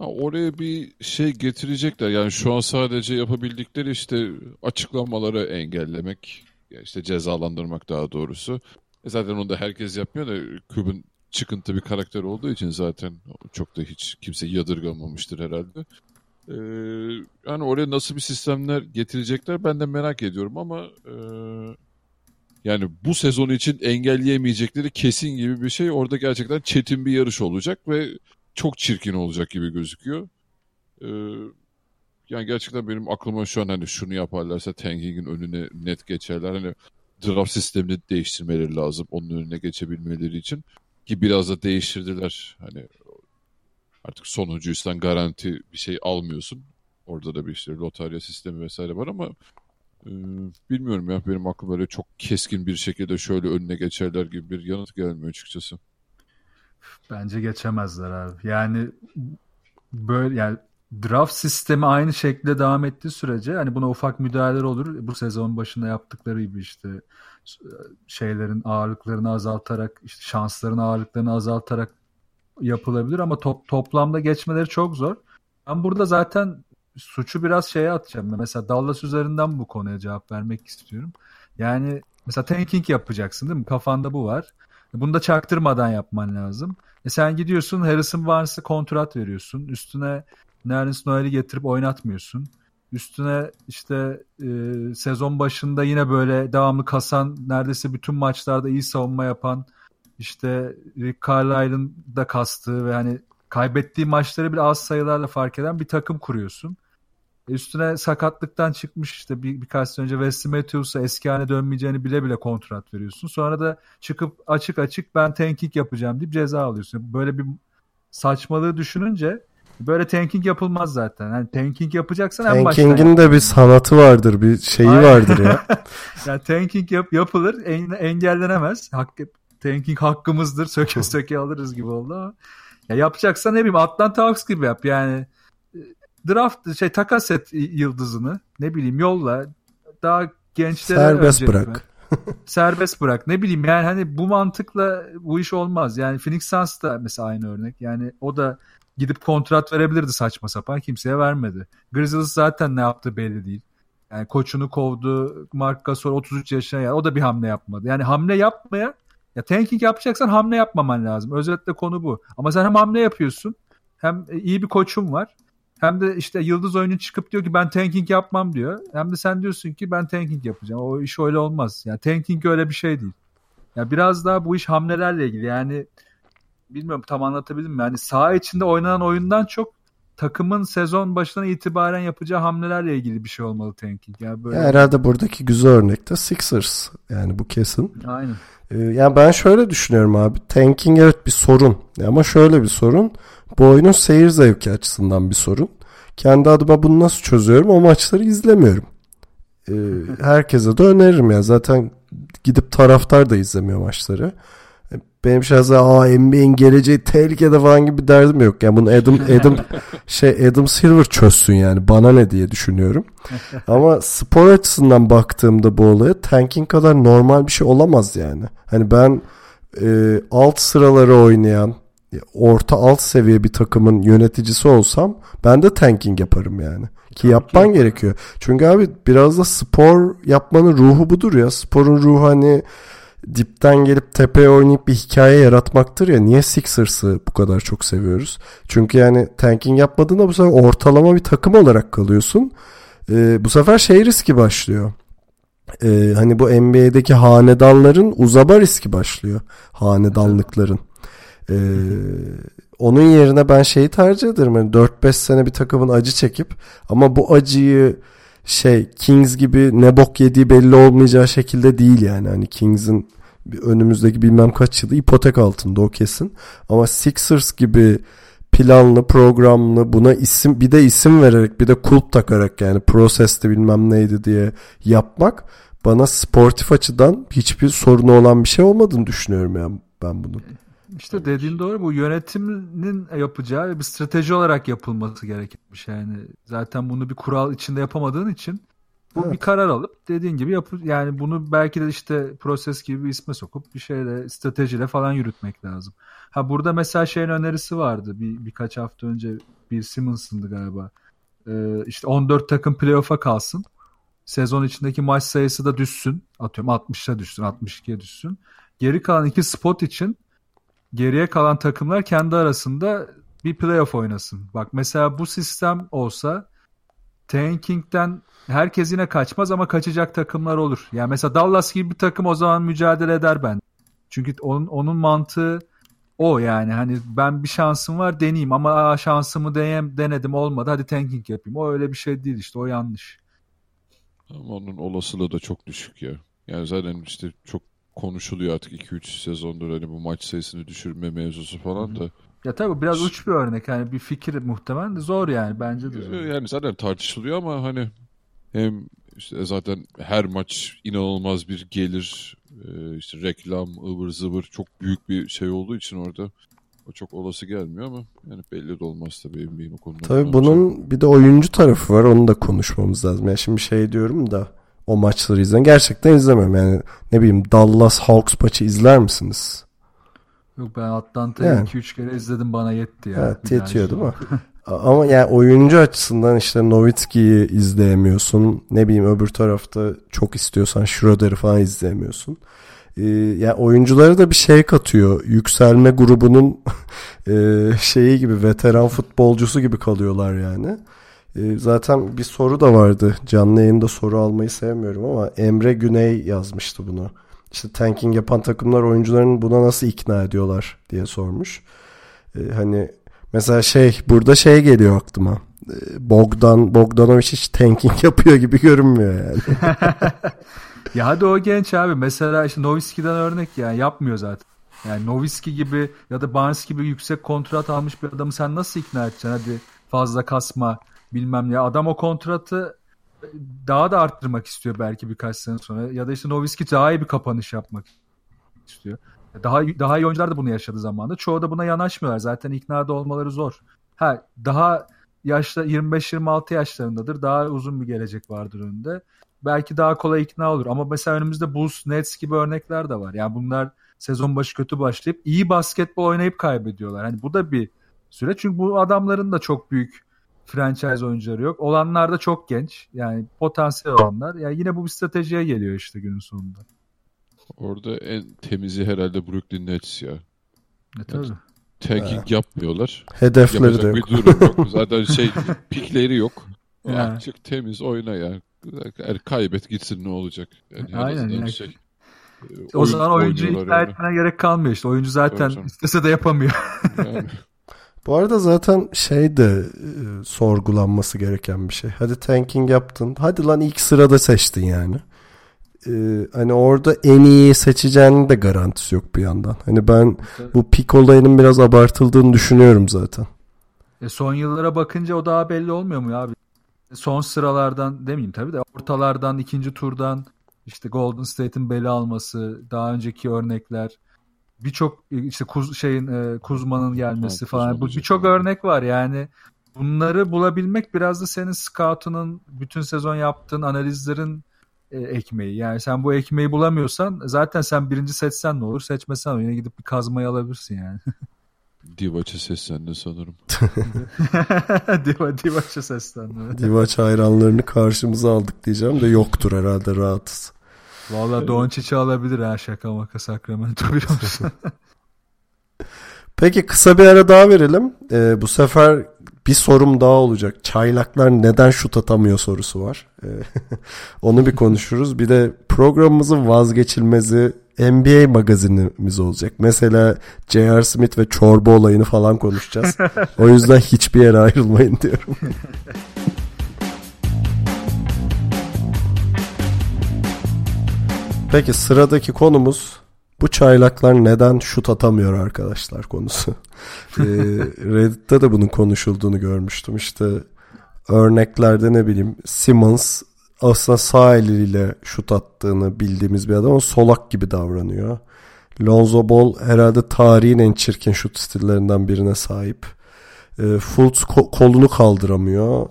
Ya oraya bir şey getirecekler. Yani şu an sadece yapabildikleri işte açıklamaları engellemek, ya işte cezalandırmak daha doğrusu. E zaten onu da herkes yapmıyor da Küb'ün çıkıntı bir karakter olduğu için zaten çok da hiç kimse yadırgamamıştır herhalde. Ee, yani oraya nasıl bir sistemler getirecekler ben de merak ediyorum ama e, yani bu sezon için engelleyemeyecekleri kesin gibi bir şey orada gerçekten çetin bir yarış olacak ve çok çirkin olacak gibi gözüküyor. Ee, yani gerçekten benim aklıma şu an hani şunu yaparlarsa tanking'in önüne net geçerler. Hani draft sistemini değiştirmeleri lazım onun önüne geçebilmeleri için. Ki biraz da değiştirdiler. Hani artık sonuncuysan garanti bir şey almıyorsun. Orada da bir işte lotarya sistemi vesaire var ama e, bilmiyorum ya benim aklıma böyle çok keskin bir şekilde şöyle önüne geçerler gibi bir yanıt gelmiyor açıkçası. Bence geçemezler abi. Yani böyle yani draft sistemi aynı şekilde devam ettiği sürece hani buna ufak müdahaleler olur. Bu sezon başında yaptıkları gibi işte şeylerin ağırlıklarını azaltarak işte şansların ağırlıklarını azaltarak yapılabilir ama top, toplamda geçmeleri çok zor. Ben burada zaten suçu biraz şeye atacağım. Mesela Dallas üzerinden bu konuya cevap vermek istiyorum. Yani mesela tanking yapacaksın değil mi? Kafanda bu var. Bunu da çaktırmadan yapman lazım. E sen gidiyorsun Harrison Barnes'a kontrat veriyorsun. Üstüne Nerlens Noel'i getirip oynatmıyorsun. Üstüne işte e, sezon başında yine böyle devamlı kasan neredeyse bütün maçlarda iyi savunma yapan işte Rick Carlisle'ın da kastığı ve hani kaybettiği maçları bile az sayılarla fark eden bir takım kuruyorsun. E, üstüne sakatlıktan çıkmış işte bir, birkaç sene önce Wesley Matthews'a eski haline dönmeyeceğini bile bile kontrat veriyorsun. Sonra da çıkıp açık açık ben tanking yapacağım deyip ceza alıyorsun. Böyle bir saçmalığı düşününce böyle tanking yapılmaz zaten. Yani tanking yapacaksan en baştan Tanking'in de bir sanatı vardır, bir şeyi Aynen. vardır ya. <laughs> yani tanking yap, yapılır, en, engellenemez. Hak, tanking hakkımızdır, söke söke alırız gibi oldu ama. Ya yapacaksan ne bileyim Atlanta Hawks gibi yap. Yani draft şey takas et yıldızını ne bileyim yolla daha gençlere Serbest bırak. <laughs> Serbest bırak. Ne bileyim yani hani bu mantıkla bu iş olmaz. Yani Phoenix Suns da mesela aynı örnek. Yani o da gidip kontrat verebilirdi saçma sapan. Kimseye vermedi. Grizzlies zaten ne yaptığı belli değil. Yani koçunu kovdu. Mark Gasol 33 yaşına yani o da bir hamle yapmadı. Yani hamle yapmaya ya tanking yapacaksan hamle yapmaman lazım. Özetle konu bu. Ama sen hem hamle yapıyorsun hem iyi bir koçum var. Hem de işte yıldız oyuncu çıkıp diyor ki ben tanking yapmam diyor. Hem de sen diyorsun ki ben tanking yapacağım. O iş öyle olmaz. Yani tanking öyle bir şey değil. Yani biraz daha bu iş hamlelerle ilgili. Yani bilmiyorum tam anlatabildim mi? Yani saha içinde oynanan oyundan çok takımın sezon başından itibaren yapacağı hamlelerle ilgili bir şey olmalı tanking. Yani böyle... Ya herhalde buradaki güzel örnek de Sixers. Yani bu kesin. Aynen. Ee, yani ben şöyle düşünüyorum abi. Tanking evet bir sorun. Ama şöyle bir sorun. Bu oyunun seyir zevki açısından bir sorun. Kendi adıma bunu nasıl çözüyorum? O maçları izlemiyorum. Ee, herkese de öneririm ya. Zaten gidip taraftar da izlemiyor maçları. Benim şahsen aa NBA'in geleceği tehlikede falan gibi bir derdim yok. Yani bunu Adam <laughs> Adam şey Adam Silver çözsün yani. Bana ne diye düşünüyorum. Ama spor açısından baktığımda bu olaya tanking kadar normal bir şey olamaz yani. Hani ben e, alt sıraları oynayan orta alt seviye bir takımın yöneticisi olsam ben de tanking yaparım yani. Ki yapman gerekiyor. Çünkü abi biraz da spor yapmanın ruhu budur ya. Sporun ruhu hani dipten gelip tepeye oynayıp bir hikaye yaratmaktır ya. Niye Sixers'ı bu kadar çok seviyoruz? Çünkü yani tanking yapmadığında bu sefer ortalama bir takım olarak kalıyorsun. Ee, bu sefer şey riski başlıyor. e, hani bu NBA'deki hanedanların uzama riski başlıyor. Hanedanlıkların. E, onun yerine ben şeyi tercih ederim. Yani 4-5 sene bir takımın acı çekip ama bu acıyı şey Kings gibi ne bok yediği belli olmayacağı şekilde değil yani. Hani Kings'in önümüzdeki bilmem kaç yılı ipotek altında o kesin. Ama Sixers gibi planlı, programlı buna isim bir de isim vererek bir de kulp takarak yani proseste bilmem neydi diye yapmak bana sportif açıdan hiçbir sorunu olan bir şey olmadığını düşünüyorum yani ben bunu. İşte dediğin doğru bu yönetimin yapacağı ve bir strateji olarak yapılması gerekmiş yani. Zaten bunu bir kural içinde yapamadığın için bu evet. bir karar alıp dediğin gibi yapı yani bunu belki de işte proses gibi bir isme sokup bir şeyle stratejiyle falan yürütmek lazım. Ha burada mesela şeyin önerisi vardı bir birkaç hafta önce bir Simmons'ındı galiba. Ee, işte 14 takım playoff'a kalsın. Sezon içindeki maç sayısı da düşsün. Atıyorum 60'a düşsün, 62'ye düşsün. Geri kalan iki spot için geriye kalan takımlar kendi arasında bir playoff oynasın. Bak mesela bu sistem olsa tanking'den herkes yine kaçmaz ama kaçacak takımlar olur. Yani mesela Dallas gibi bir takım o zaman mücadele eder ben. Çünkü onun, onun mantığı o yani hani ben bir şansım var deneyeyim ama aa, şansımı deneyem, denedim olmadı hadi tanking yapayım. O öyle bir şey değil işte o yanlış. Ama onun olasılığı da çok düşük ya. Yani zaten işte çok konuşuluyor artık 2-3 sezondur hani bu maç sayısını düşürme mevzusu falan da. Ya tabii biraz uç bir örnek yani bir fikir muhtemelen de zor yani bence de zor. Yani zaten tartışılıyor ama hani hem işte zaten her maç inanılmaz bir gelir e, işte reklam ıvır zıvır çok büyük bir şey olduğu için orada o çok olası gelmiyor ama yani belli de olmaz tabii NBA'nin o konuda. Tabii bunun bir de oyuncu tarafı var onu da konuşmamız lazım. Yani şimdi şey diyorum da o maçları izleyen gerçekten izlemem yani ne bileyim Dallas Hawks maçı izler misiniz? Yok ben Atlanta'yı yani. 2-3 kere izledim bana yetti ya. Evet yetiyor değil mi? <laughs> Ama yani oyuncu açısından işte Nowitzki'yi izleyemiyorsun. Ne bileyim öbür tarafta çok istiyorsan Schroeder'i falan izleyemiyorsun. Ee, yani oyunculara da bir şey katıyor. Yükselme grubunun <laughs> e, şeyi gibi veteran futbolcusu gibi kalıyorlar yani. E, zaten bir soru da vardı. Canlı yayında soru almayı sevmiyorum ama Emre Güney yazmıştı bunu. İşte tanking yapan takımlar oyuncularını buna nasıl ikna ediyorlar diye sormuş. E, hani mesela şey burada şey geliyor aklıma. E, Bogdan Bogdanovic hiç tanking <laughs> yapıyor gibi görünmüyor yani. <laughs> ya hadi o genç abi. Mesela işte Nowitzki'den örnek yani yapmıyor zaten. Yani Nowitzki gibi ya da Barnes gibi yüksek kontrat almış bir adamı sen nasıl ikna edeceksin? Hadi fazla kasma bilmem ne. Adam o kontratı daha da arttırmak istiyor belki birkaç sene sonra. Ya da işte Nowitzki daha iyi bir kapanış yapmak istiyor. Daha daha iyi oyuncular da bunu yaşadı zamanında. Çoğu da buna yanaşmıyorlar. Zaten iknada olmaları zor. Ha daha yaşta 25-26 yaşlarındadır. Daha uzun bir gelecek vardır önünde. Belki daha kolay ikna olur. Ama mesela önümüzde Bulls, Nets gibi örnekler de var. Yani bunlar sezon başı kötü başlayıp iyi basketbol oynayıp kaybediyorlar. Hani bu da bir süreç. Çünkü bu adamların da çok büyük franchise oyuncuları yok. Olanlar da çok genç. Yani potansiyel olanlar. Yani yine bu bir stratejiye geliyor işte günün sonunda. Orada en temizi herhalde Brooklyn Nets ya. E tabii. Yani, tanking ha. yapmıyorlar. Hedefleri de yok. Bir durum yok. <laughs> Zaten şey pikleri yok. Yani. Açık temiz oyna ya. Yani kaybet gitsin ne olacak. Yani Aynen. Yani. Şey, o zaman oyuncuyu ikna etmene gerek kalmıyor işte. Oyuncu zaten istese de yapamıyor. Yani. <laughs> Bu arada zaten şey de e, sorgulanması gereken bir şey. Hadi tanking yaptın. Hadi lan ilk sırada seçtin yani. Ee, hani orada en iyi seçeceğinin de garantisi yok bir yandan. Hani ben bu pik olayının biraz abartıldığını düşünüyorum zaten. E son yıllara bakınca o daha belli olmuyor mu abi? Son sıralardan demeyeyim tabii de ortalardan ikinci turdan işte Golden State'in beli alması, daha önceki örnekler birçok işte Kuz, şeyin e, Kuzma'nın gelmesi ha, falan bu birçok örnek var yani bunları bulabilmek biraz da senin scoutunun bütün sezon yaptığın analizlerin e, ekmeği. Yani sen bu ekmeği bulamıyorsan zaten sen birinci seçsen ne olur seçmesen yine gidip bir kazmayı alabilirsin yani. <laughs> Divaç'ı seslendi sanırım. <laughs> Diva, Divaç'ı seslendi. Divaç hayranlarını karşımıza aldık diyeceğim de yoktur herhalde rahatız. Valla Doncic'i alabilir ha şaka maka Sacramento biliyor? <laughs> Peki kısa bir ara daha verelim. Ee, bu sefer bir sorum daha olacak. Çaylaklar neden şut atamıyor sorusu var. Ee, <laughs> onu bir konuşuruz. Bir de programımızın vazgeçilmezi NBA magazinimiz olacak. Mesela J.R. Smith ve çorba olayını falan konuşacağız. <laughs> o yüzden hiçbir yere ayrılmayın diyorum. Peki sıradaki konumuz bu çaylaklar neden şut atamıyor arkadaşlar konusu. <laughs> ee, Reddit'te de bunun konuşulduğunu görmüştüm. İşte örneklerde ne bileyim Simmons aslında sağ eliyle şut attığını bildiğimiz bir adam solak gibi davranıyor. Lonzo Ball herhalde tarihin en çirkin şut stillerinden birine sahip. E, Fultz ko- kolunu kaldıramıyor.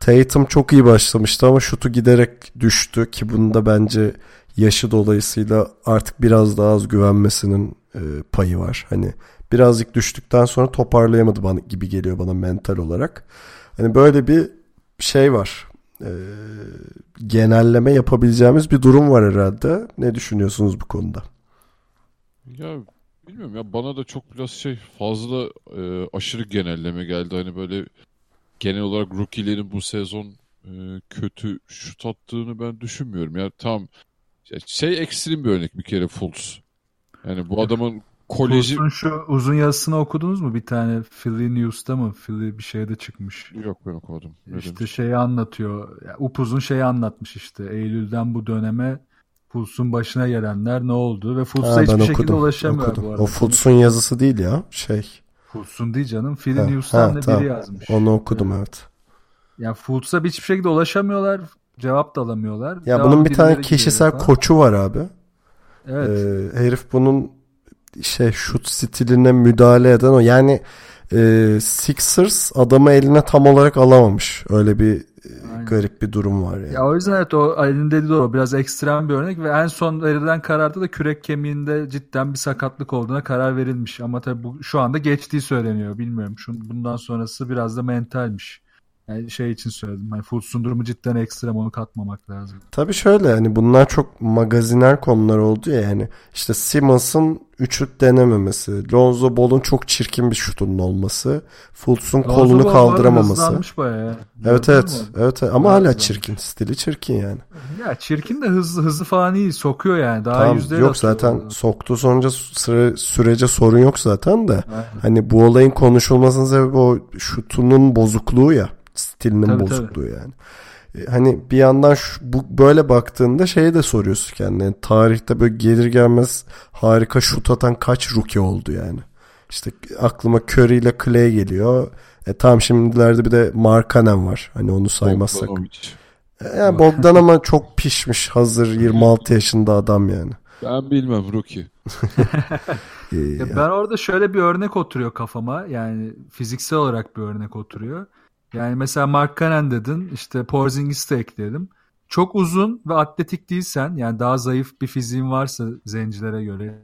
Tatum çok iyi başlamıştı ama şutu giderek düştü ki bunda bence yaşı dolayısıyla artık biraz daha az güvenmesinin e, payı var. Hani birazcık düştükten sonra toparlayamadı bana gibi geliyor bana mental olarak. Hani böyle bir şey var. E, genelleme yapabileceğimiz bir durum var herhalde. Ne düşünüyorsunuz bu konuda? Ya bilmiyorum ya bana da çok biraz şey fazla e, aşırı genelleme geldi. Hani böyle genel olarak rookie'lerin bu sezon e, kötü şut attığını ben düşünmüyorum. Ya tam şey ekstrem bir örnek bir kere Fultz. Yani bu adamın koleji... Fultz'un şu uzun yazısını okudunuz mu? Bir tane Philly News'ta mı? Philly bir şeyde çıkmış. Yok ben okumadım. Ne işte demiş? şeyi anlatıyor. Ya, upuzun şeyi anlatmış işte. Eylül'den bu döneme Fultz'un başına gelenler ne oldu ve Fultz'a Ha, hiçbir ben şekilde okudum, ulaşamıyor okudum. bu arada. O Fultz'un yazısı değil ya şey. Fultz'un değil canım. Philly News'tan da tamam. biri yazmış. Onu okudum evet. Yani Fultz'a hiçbir şekilde ulaşamıyorlar. Cevap da alamıyorlar. Ya Devamlı bunun bir tane kişisel falan. koçu var abi. Evet. Ee, herif bunun şey şut stiline müdahale eden o. Yani e, Sixers adamı eline tam olarak alamamış. Öyle bir e, Aynen. garip bir durum var yani. Ya o yüzden evet o Ali'nin dediği doğru. Biraz ekstrem bir örnek ve en son verilen kararda da kürek kemiğinde cidden bir sakatlık olduğuna karar verilmiş. Ama tabii bu şu anda geçtiği söyleniyor. Bilmiyorum. Şu, bundan sonrası biraz da mentalmiş. Yani şey için söyledim. Yani Fultz'un durumu cidden ekstrem onu katmamak lazım. Tabii şöyle hani bunlar çok magaziner konular oldu ya yani işte Simmons'ın üçlük denememesi, Lonzo Ball'un çok çirkin bir şutunun olması, Fultz'un kolunu Ball kaldıramaması. Bayağı. ya. Evet Gördün evet. mü? Evet, ama hala hızlanmış. çirkin. Stili çirkin yani. Ya çirkin de hızlı hızlı falan iyi. Sokuyor yani. Daha tamam yok zaten orada. soktu sonuca süre, sürece sorun yok zaten de. Aynen. Hani bu olayın konuşulmasının sebebi o şutunun bozukluğu ya. Stilinin Tabii, bozukluğu yani. E, Hani bir yandan şu, bu böyle baktığında şeyi de soruyorsun kendine. Tarihte böyle gelir gelmez harika şut atan kaç rookie oldu yani. İşte aklıma Curry ile Clay geliyor. E tamam şimdilerde bir de Markkanen var. Hani onu saymazsak. Bogdanovic. E, Yani Bogdan <laughs> ama çok pişmiş hazır 26 yaşında adam yani. Ben bilmem rookie. <laughs> Ya ben orada şöyle bir örnek oturuyor kafama. Yani fiziksel olarak bir örnek oturuyor. Yani mesela Mark Cannon dedin. işte Porzingis'i de ekleyelim. Çok uzun ve atletik değilsen yani daha zayıf bir fiziğin varsa zencilere göre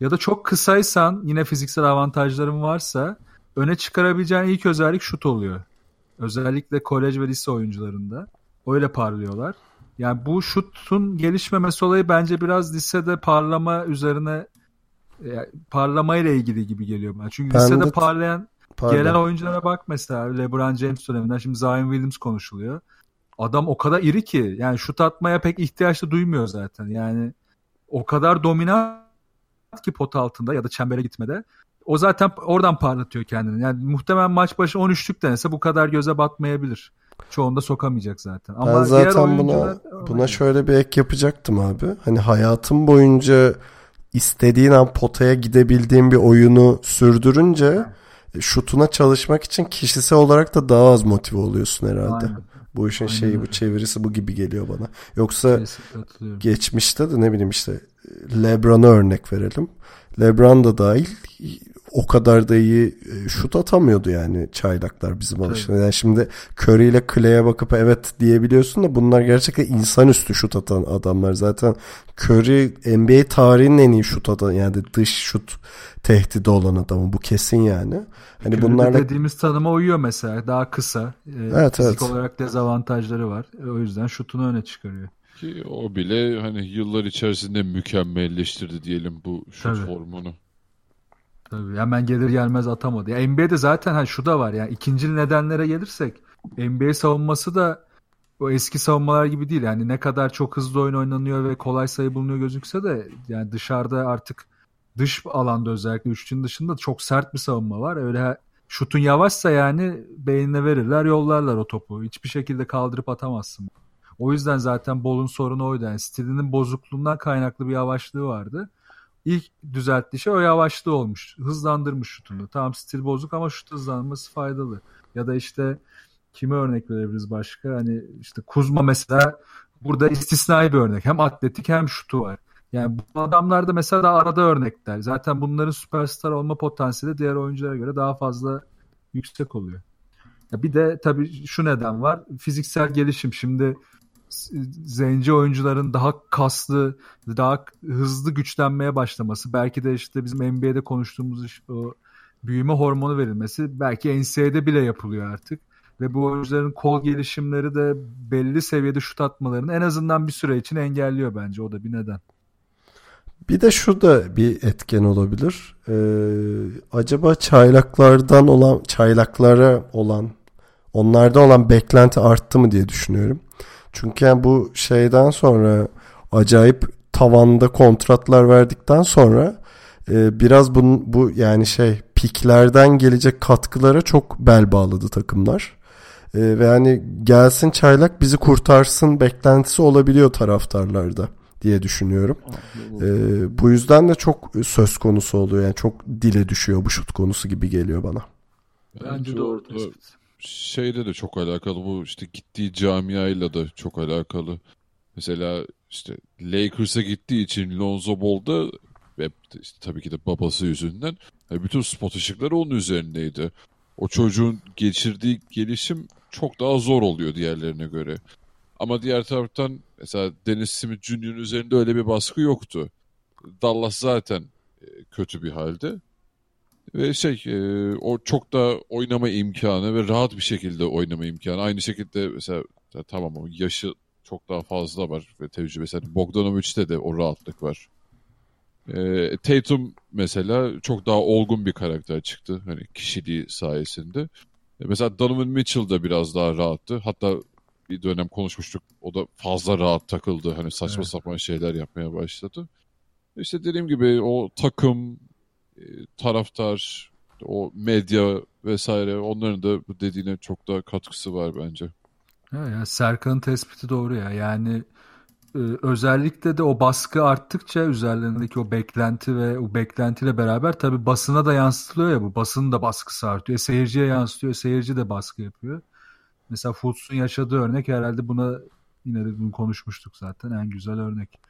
ya da çok kısaysan yine fiziksel avantajların varsa öne çıkarabileceğin ilk özellik şut oluyor. Özellikle kolej ve lise oyuncularında. Öyle parlıyorlar. Yani bu şutun gelişmemesi olayı bence biraz lisede parlama üzerine e, parlamayla ilgili gibi geliyor bana. Çünkü Ben lisede de- parlayan Pardon. gelen oyunculara bak mesela LeBron James döneminden şimdi Zion Williams konuşuluyor. Adam o kadar iri ki yani şut atmaya pek ihtiyaç da duymuyor zaten. Yani o kadar dominant ki pot altında ya da çembere gitmede. O zaten oradan parlatıyor kendini. Yani muhtemelen maç başı 13'lük denese bu kadar göze batmayabilir. Çoğunda sokamayacak zaten. Ama ben zaten buna buna şöyle bir ek yapacaktım abi. Hani hayatım boyunca istediğin an potaya gidebildiğin bir oyunu sürdürünce şutuna çalışmak için kişisel olarak da daha az motive oluyorsun herhalde. Aynen. Bu işin Aynen şeyi bu öyle. çevirisi bu gibi geliyor bana. Yoksa geçmişte de ne bileyim işte LeBron'a örnek verelim. LeBron da dahil o kadar da iyi e, şut atamıyordu yani çaylaklar bizim alıştığımız. Yani şimdi Curry ile Clay'e bakıp evet diyebiliyorsun da bunlar gerçekten insanüstü şut atan adamlar. Zaten Curry NBA tarihinin en iyi şut atan yani dış şut tehdidi olan adamı bu kesin yani. Hani Curry'de bunlarla dediğimiz tanıma uyuyor mesela. Daha kısa. E, Evet, fizik evet. olarak dezavantajları var. O yüzden şutunu öne çıkarıyor. Ki o bile hani yıllar içerisinde mükemmelleştirdi diyelim bu şut Tabii. formunu. Tabii hemen gelir gelmez atamadı. Ya NBA'de zaten ha şu da var yani ikinci nedenlere gelirsek NBA savunması da o eski savunmalar gibi değil. Yani ne kadar çok hızlı oyun oynanıyor ve kolay sayı bulunuyor gözükse de yani dışarıda artık dış alanda özellikle üçlünün dışında çok sert bir savunma var. Öyle şutun yavaşsa yani beynine verirler yollarlar o topu. Hiçbir şekilde kaldırıp atamazsın. O yüzden zaten Bol'un sorunu oydu. Yani stilinin bozukluğundan kaynaklı bir yavaşlığı vardı. İlk düzelttiği şey o yavaşlığı olmuş. Hızlandırmış şutunu. Tamam stil bozuk ama şut hızlanması faydalı. Ya da işte kime örnek verebiliriz başka? Hani işte Kuzma mesela burada istisnai bir örnek. Hem atletik hem şutu var. Yani bu adamlar da mesela da arada örnekler. Zaten bunların süperstar olma potansiyeli diğer oyunculara göre daha fazla yüksek oluyor. Ya bir de tabii şu neden var. Fiziksel gelişim. Şimdi zenci oyuncuların daha kaslı, daha hızlı güçlenmeye başlaması. Belki de işte bizim NBA'de konuştuğumuz o büyüme hormonu verilmesi belki NCAA'de bile yapılıyor artık. Ve bu oyuncuların kol gelişimleri de belli seviyede şut atmalarını en azından bir süre için engelliyor bence. O da bir neden. Bir de şu da bir etken olabilir. Ee, acaba çaylaklardan olan, çaylaklara olan, onlarda olan beklenti arttı mı diye düşünüyorum. Çünkü yani bu şeyden sonra acayip tavanda kontratlar verdikten sonra e, biraz bunun, bu yani şey piklerden gelecek katkılara çok bel bağladı takımlar. E, ve yani gelsin çaylak bizi kurtarsın beklentisi olabiliyor taraftarlarda diye düşünüyorum. Ee, bu yüzden de çok söz konusu oluyor. Yani çok dile düşüyor bu şut konusu gibi geliyor bana. Bence doğru tespit. Şeyde de çok alakalı bu işte gittiği camiayla da çok alakalı. Mesela işte Lakers'a gittiği için Lonzo Ball'da ve işte tabii ki de babası yüzünden bütün spot ışıkları onun üzerindeydi. O çocuğun geçirdiği gelişim çok daha zor oluyor diğerlerine göre. Ama diğer taraftan mesela Dennis Smith Jr.'ın üzerinde öyle bir baskı yoktu. Dallas zaten e, kötü bir halde. Ve şey e, o çok da oynama imkanı ve rahat bir şekilde oynama imkanı. Aynı şekilde mesela tamam o yaşı çok daha fazla var ve tecrübesi. Yani Bogdanovic'te de o rahatlık var. E, Tatum mesela çok daha olgun bir karakter çıktı. Hani kişiliği sayesinde. E, mesela Donovan Mitchell da biraz daha rahattı. Hatta bir dönem konuşmuştuk. O da fazla rahat takıldı. Hani saçma evet. sapan şeyler yapmaya başladı. İşte dediğim gibi o takım, taraftar, o medya vesaire onların da bu dediğine çok daha katkısı var bence. Ha ya Serkan'ın tespiti doğru ya. Yani e, özellikle de o baskı arttıkça üzerlerindeki o beklenti ve o beklentiyle beraber tabii basına da yansıtılıyor ya bu. Basının da baskısı artıyor. E, seyirciye yansıtıyor. Seyirci de baskı yapıyor. Mesela Fultz'un yaşadığı örnek herhalde buna yine de bunu konuşmuştuk zaten en güzel örnek.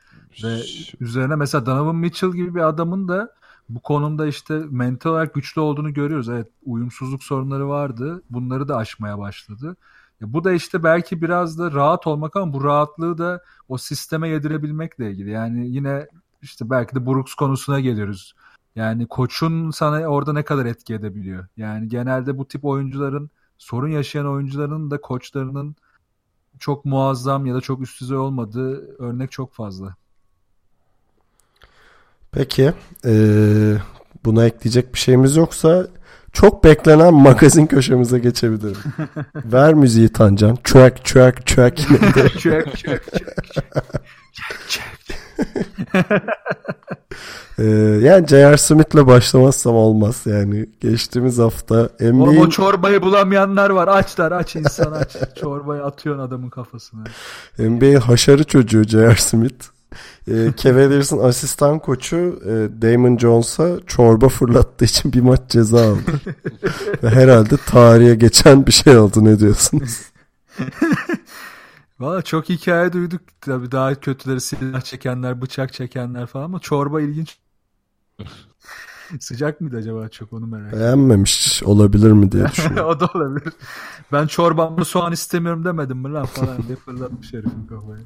Ve üzerine mesela Donovan Mitchell gibi bir adamın da bu konumda işte mental olarak güçlü olduğunu görüyoruz. Evet uyumsuzluk sorunları vardı. Bunları da aşmaya başladı. Ya bu da işte belki biraz da rahat olmak ama bu rahatlığı da o sisteme yedirebilmekle ilgili. Yani yine işte belki de Brooks konusuna geliyoruz. Yani koçun sana orada ne kadar etki edebiliyor. Yani genelde bu tip oyuncuların sorun yaşayan oyuncuların da koçlarının çok muazzam ya da çok üst düzey olmadığı örnek çok fazla. Peki ee, buna ekleyecek bir şeyimiz yoksa çok beklenen magazin köşemize geçebilirim. <laughs> Ver müziği Tancan. Track track track. track track track track. Ee, yani J.R. Smith'le başlamazsam olmaz yani. Geçtiğimiz hafta NBA... Oğlum o çorbayı bulamayanlar var. Açlar aç insan aç. <laughs> Çorbayı atıyorsun adamın kafasına. NBA haşarı çocuğu J.R. Smith. E, Cavaliers'ın asistan koçu e, Damon Jones'a çorba fırlattığı için bir maç ceza aldı. Ve herhalde tarihe geçen bir şey oldu ne diyorsunuz? <laughs> Valla çok hikaye duyduk. Tabii daha kötüleri silah çekenler, bıçak çekenler falan ama çorba ilginç. <laughs> Sıcak mıydı acaba çok onu merak ediyorum. Beğenmemiş olabilir mi diye <laughs> düşünüyorum. o da olabilir. Ben çorbamda soğan istemiyorum demedim mi lan falan diye fırlatmış herifin kafayı.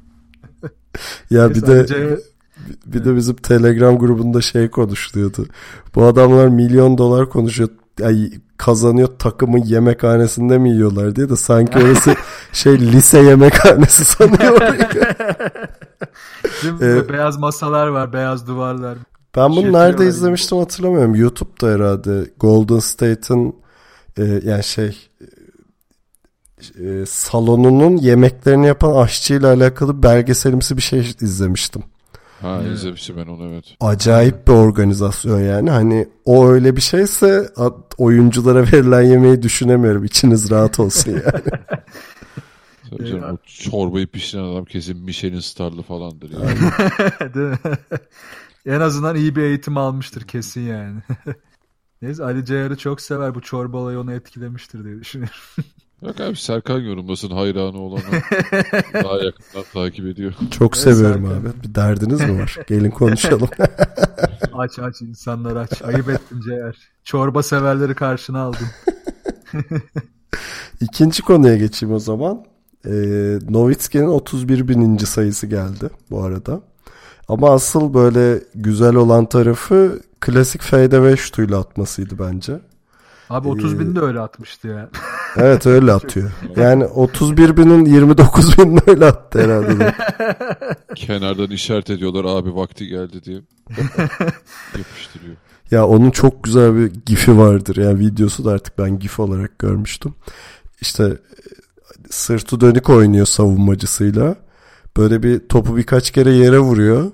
Ya bir de bir de bizim Telegram grubunda şey konuşuluyordu. Bu adamlar milyon dolar konuşuyor. Ay, kazanıyor takımın yemekhanesinde mi yiyorlar diye de sanki orası <laughs> şey lise yemekhanesi sanıyor. <laughs> ee, beyaz masalar var, beyaz duvarlar. Ben bunu Şirketiyorlar nerede izlemiştim hatırlamıyorum. YouTube'da herhalde Golden State'in e, yani şey e, salonunun yemeklerini yapan aşçıyla alakalı belgeselimsi bir şey izlemiştim. Ha Evet. izlemiştim ben onu evet. Acayip bir organizasyon yani. Hani o öyle bir şeyse oyunculara verilen yemeği düşünemiyorum. İçiniz rahat olsun yani. <laughs> Tabii canım, o çorbayı pişiren adam kesin Michelin starlı falandır yani. <laughs> Değil mi? en azından iyi bir eğitim almıştır kesin yani. <laughs> Neyse Ali Ceyar'ı çok sever. Bu çorba olayı onu etkilemiştir diye düşünüyorum. Yok abi Serkan yorumlasın hayranı olanı <laughs> daha yakından takip ediyor. Çok Evet, seviyorum abi. Bir derdiniz mi var? Gelin konuşalım. <laughs> aç aç insanlar aç. Ayıp ettin Ceyar. Çorba severleri karşına aldın. <laughs> İkinci konuya geçeyim o zaman. Ee, Nowitzki'nin 31 bininci sayısı geldi bu arada. Ama asıl böyle güzel olan tarafı klasik fade away şutuyla atmasıydı bence. Abi 30 bin de öyle atmıştı ya. Evet öyle atıyor. Yani 31 binin 29 binini öyle attı herhalde. <laughs> Kenardan işaret ediyorlar abi vakti geldi diye. <laughs> Yapıştırıyor. Ya onun çok güzel bir gifi vardır. Yani videosu da artık ben gif olarak görmüştüm. İşte e, sırtı dönük oynuyor savunmacısıyla. Böyle bir topu birkaç kere yere vuruyor.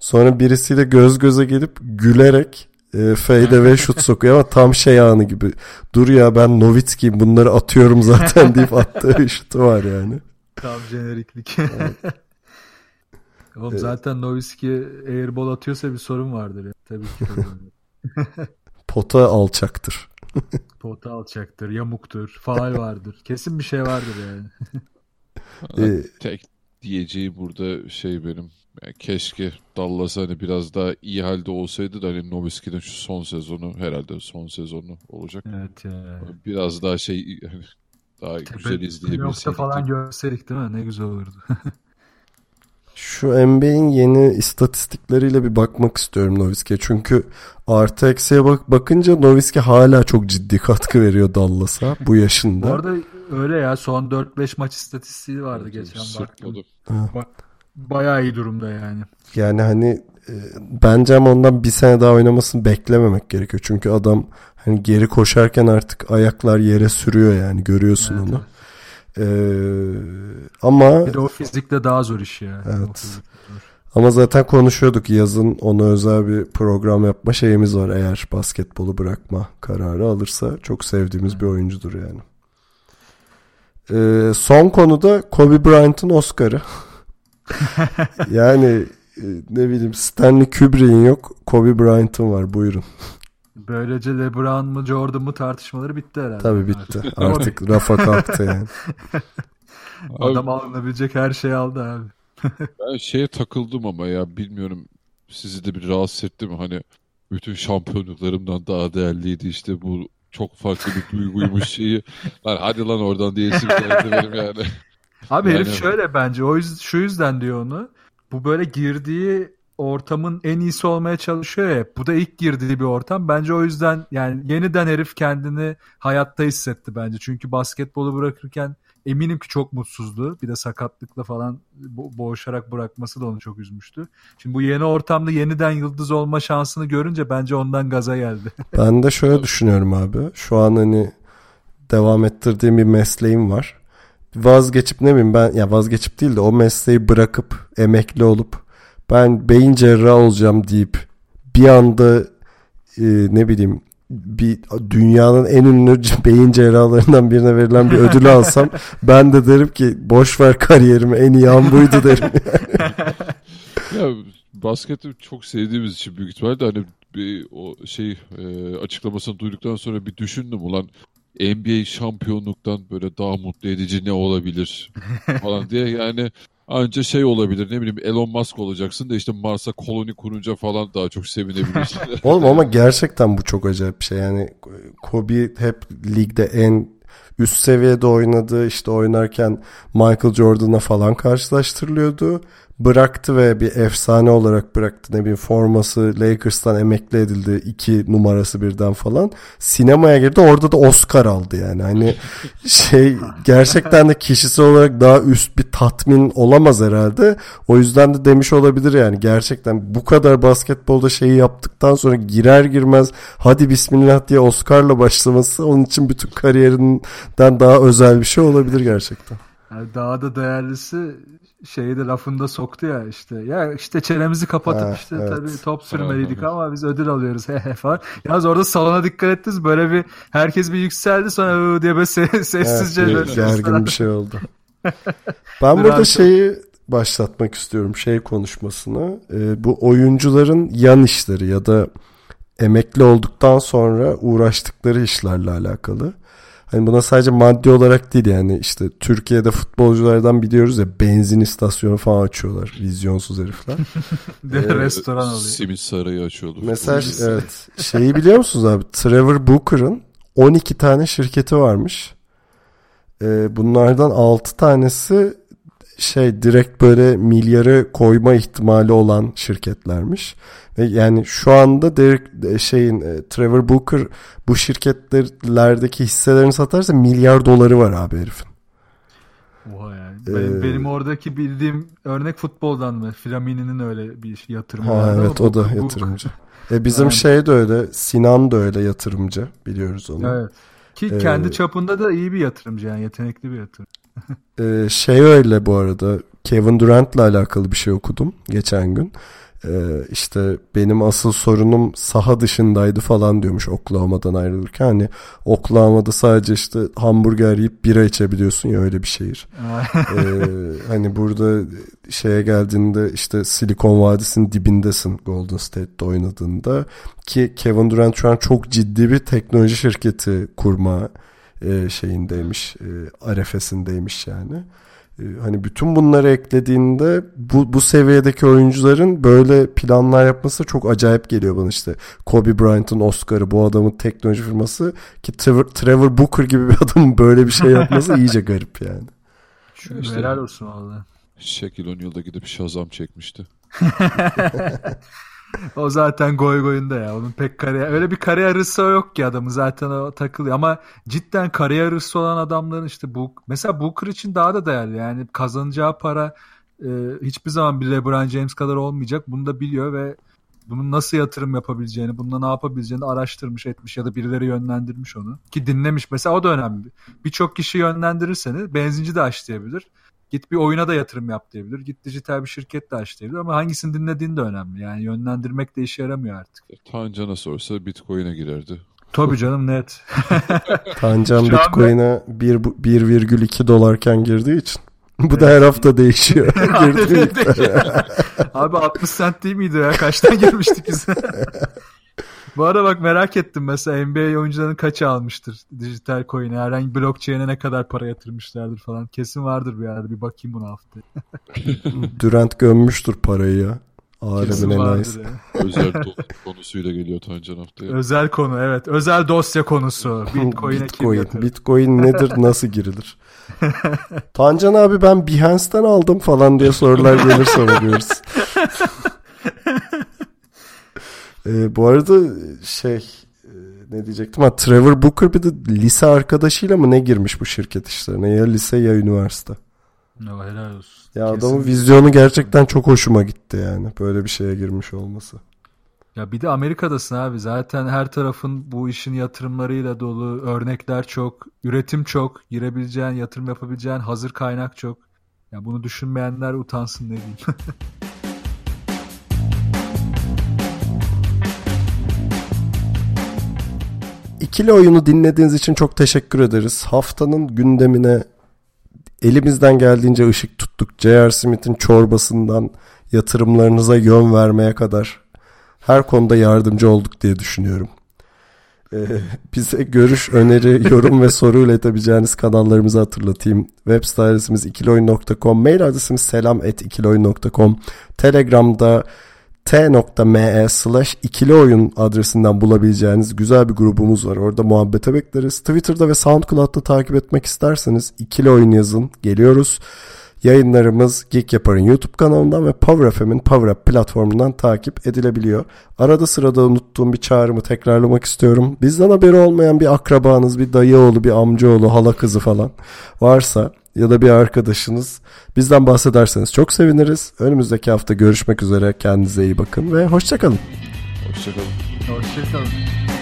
Sonra birisiyle göz göze gelip gülerek e, fade ve şut sokuyor ama tam şey anı gibi. Dur ya ben Nowitzki'yim bunları atıyorum zaten <laughs> deyip attığı bir şutu var yani. Tam jeneriklik. <laughs> Oğlum zaten Nowitzki airball atıyorsa bir sorun vardır ya. Tabii ki. <laughs> Pota alçaktır. Pota alçaktır, yamuktur, faal vardır. Kesin bir şey vardır yani. Ee, Tek diyeceği burada şey benim. Yani keşke Dallas hani biraz daha iyi halde olsaydı da hani Nowitzki'nin şu son sezonu herhalde son sezonu olacak. Evet ya. Biraz daha şey hani daha güzel Yoksa izleyebilseydik. falan görseydik değil mi? Ne güzel olurdu. <laughs> Şu NBA'in yeni istatistikleriyle bir bakmak istiyorum Nowitzki'ye. Çünkü artı eksiye bak bakınca Nowitzki hala çok ciddi katkı veriyor Dallas'a bu Bu yaşında. arada öyle ya son 4-5 maç istatistiği vardı geçen baktım. Sırtladı. Ba- bayağı iyi durumda yani. Yani hani e, bence ama ondan bir sene daha oynamasını beklememek gerekiyor. Çünkü adam hani geri koşarken artık ayaklar yere sürüyor yani görüyorsun Evet, onu. Ee, ama Bir de o fizikle daha zor iş ya. Evet. Ama zaten konuşuyorduk yazın ona özel bir program yapma şeyimiz var eğer basketbolu bırakma kararı alırsa çok sevdiğimiz bir oyuncudur yani. Ee, son konuda Kobe Bryant'ın Oscar'ı. <laughs> yani e, ne bileyim Stanley Kubrick'in yok Kobe Bryant'ın var buyurun. Böylece LeBron mu Jordan mu tartışmaları bitti herhalde. Tabii bitti artık <laughs> rafa kalktı yani. Adam alınabilecek her şeyi aldı abi. <laughs> Ben şeye takıldım ama ya bilmiyorum sizi de bir rahatsız etti mi? Hani bütün şampiyonluklarımdan daha değerliydi işte bu çok farklı bir duyguymuş şeyi. Lan hadi lan oradan diyesim geldi benim yani. Abi herif Yani- şöyle bence o yüz, şu yüzden diyor onu. Bu böyle girdiği ortamın en iyisi olmaya çalışıyor ya. Bu da ilk girdiği bir ortam. Bence o yüzden yani yeniden herif kendini hayatta hissetti bence. Çünkü basketbolu bırakırken eminim ki çok mutsuzdu. Bir de sakatlıkla falan bo- boğuşarak bırakması da onu çok üzmüştü. Şimdi bu yeni ortamda yeniden yıldız olma şansını görünce bence ondan gaza geldi. Ben de şöyle düşünüyorum abi. Şu an hani devam ettirdiğim bir mesleğim var. Vazgeçip ne bileyim ben ya vazgeçip değil de o mesleği bırakıp emekli olup ben beyin cerrahı olacağım deyip bir anda e, ne bileyim bir dünyanın en ünlü <laughs> beyin cerrahlarından birine verilen bir ödülü alsam <laughs> ben de derim ki boş ver kariyerimi en iyi an buydu derim. <laughs> Ya basketi çok sevdiğimiz için büyük ihtimalle de hani bir o şey e, açıklamasını duyduktan sonra bir düşündüm ulan NBA şampiyonluktan böyle daha mutlu edici ne olabilir <laughs> falan diye yani anca şey olabilir ne bileyim Elon Musk olacaksın da işte Mars'a koloni kurunca falan daha çok sevinebilirsin. <laughs> <laughs> Oğlum ama gerçekten bu çok acayip bir şey. Yani Kobe hep ligde en üst seviyede oynadı. İşte oynarken Michael Jordan'a falan karşılaştırılıyordu bıraktı ve bir efsane olarak bıraktı. Ne bileyim forması Lakers'tan emekli edildi. iki numarası birden falan. Sinemaya girdi orada da Oscar aldı yani. Hani <laughs> şey gerçekten de kişisi olarak daha üst bir tatmin olamaz herhalde. O yüzden de demiş olabilir yani gerçekten bu kadar basketbolda şeyi yaptıktan sonra girer girmez hadi bismillah diye Oscar'la başlaması onun için bütün kariyerinden daha özel bir şey olabilir gerçekten. Yani daha da değerlisi şeyi de lafında soktu ya işte. Ya işte çenemizi kapatıp ha, işte evet. tabii top sürmeliydik ama biz ödül alıyoruz <laughs> falan. Yalnız orada salona dikkat ettiniz böyle bir herkes bir yükseldi sonra diye böyle sessizce evet, böyle gergin bir şey oldu. <laughs> ben burada şeyi başlatmak istiyorum şey konuşmasını. Ee, bu oyuncuların yan işleri ya da emekli olduktan sonra uğraştıkları işlerle alakalı. Hani buna sadece maddi olarak değil yani işte Türkiye'de futbolculardan biliyoruz ya benzin istasyonu falan açıyorlar. Vizyonsuz herifler. <laughs> ee, restoran oluyor. Simit sarayı açıyorlar. Mesela evet şeyi biliyor musunuz abi? Trevor Booker'ın 12 tane şirketi varmış. Ee, bunlardan 6 tanesi şey direkt böyle milyarı koyma ihtimali olan şirketlermiş. Ve yani şu anda Derek e, şeyin e, Trevor Booker bu şirketlerdeki hisselerini satarsa milyar doları var abi herifin. Oha yani. Benim, ee, benim oradaki bildiğim örnek futboldan mı? Flamini'nin öyle bir yatırımı ha. Evet o da yatırımcı. e bizim yani. şey de öyle. Sinan da öyle yatırımcı. Biliyoruz onu. Evet. Ki ee, kendi çapında da iyi bir yatırımcı yani yetenekli bir yatırım. E, şey öyle bu arada. Kevin Durant'la alakalı bir şey okudum geçen gün. Ee, işte benim asıl sorunum saha dışındaydı falan diyormuş Oklahoma'dan ayrılırken. Hani Oklahoma'da sadece işte hamburger yiyip bira içebiliyorsun ya öyle bir şehir. <laughs> ee, hani burada şeye geldiğinde işte Silikon Vadisi'nin dibindesin Golden State'de oynadığında ki Kevin Durant şu an çok ciddi bir teknoloji şirketi kurma e, şeyindeymiş, e, arefesindeymiş yani. Ee, hani bütün bunları eklediğinde bu, bu seviyedeki oyuncuların böyle planlar yapması çok acayip geliyor bana işte. Kobe Bryant'ın Oscar'ı bu adamın teknoloji firması ki Trevor, Trevor Booker gibi bir <laughs> adamın böyle bir şey yapması iyice garip yani. Şu işte, helal olsun valla. Shaquille O'Neal gidip Shazam çekmişti. <laughs> o zaten goy goyunda ya. Onun pek kariyer öyle bir kariyer hırsı yok ki adamın zaten o takılıyor. Ama cidden kariyer hırsı olan adamların işte bu mesela Booker için daha da değerli. Yani kazanacağı para e, hiçbir zaman bir LeBron James kadar olmayacak. Bunu da biliyor ve bunun nasıl yatırım yapabileceğini, bunda ne yapabileceğini araştırmış etmiş ya da birileri yönlendirmiş onu. Ki dinlemiş. Mesela o da önemli. Birçok kişi yönlendirir seni. Benzinci de aç. Git bir oyuna da yatırım yap diyebilir. Git dijital bir şirket de aç diyebilir. Ama hangisini dinlediğin de önemli. Yani yönlendirmek de işe yaramıyor artık. Tancan'a sorsa Bitcoin'e girerdi. Tabii canım net. <laughs> <laughs> Tancan Bitcoin'e 1,2 dolarken girdiği için. Bu da her hafta değişiyor. <laughs> Abi 60 cent değil miydi ya? Kaçtan girmiştik biz? Bu arada bak merak ettim mesela NBA oyuncularının kaçı almıştır dijital coin'e herhangi blockchain'e ne kadar para yatırmışlardır falan. Kesin vardır bir yerde bir bakayım bunu hafta. <laughs> Durant gömmüştür parayı ya. Alemin enayisi. <laughs> Özel <laughs> konusuyla geliyor Tancan haftaya. Özel konu evet. Özel dosya konusu. Bitcoin'e Bitcoin. kim Bitcoin nedir nasıl girilir? Tancan abi ben Behance'den aldım falan diye sorular gelir sonra Ee, bu arada şey e, ne diyecektim ha Trevor Booker bir de lise arkadaşıyla mı ne girmiş bu şirket işlerine ya lise ya üniversite. No, helal olsun. Ya Kesinlikle. adamın vizyonu gerçekten çok hoşuma gitti yani böyle bir şeye girmiş olması. Ya bir de Amerika'dasın abi. Zaten her tarafın bu işin yatırımlarıyla dolu. Örnekler çok, üretim çok, girebileceğin, yatırım yapabileceğin hazır kaynak çok. Ya bunu düşünmeyenler utansın ne diyeyim. <laughs> İkili oyunu dinlediğiniz için çok teşekkür ederiz. Haftanın gündemine elimizden geldiğince ışık tuttuk. J.R. Smith'in çorbasından yatırımlarınıza yön vermeye kadar her konuda yardımcı olduk diye düşünüyorum. Ee, <laughs> bize görüş, öneri, <laughs> yorum ve soru iletebileceğiniz kanallarımızı hatırlatayım. Web site adresimiz ikiloyun.com, mail adresimiz selam.ikiloyun.com, Telegram'da t.me slash ikili oyun adresinden bulabileceğiniz güzel bir grubumuz var. Orada muhabbete bekleriz. Twitter'da ve SoundCloud'da takip etmek isterseniz ikili oyun yazın. Geliyoruz. Yayınlarımız Geek Yapar'ın YouTube kanalından ve Power FM'in Power Up platformundan takip edilebiliyor. Arada sırada unuttuğum bir çağrımı tekrarlamak istiyorum. Bizden haberi olmayan bir akrabanız, bir dayı oğlu, bir amcaoğlu, hala kızı falan varsa ya da bir arkadaşınız bizden bahsederseniz çok seviniriz. Önümüzdeki hafta görüşmek üzere. Kendinize iyi bakın ve hoşçakalın. Hoşçakalın. Hoşçakalın.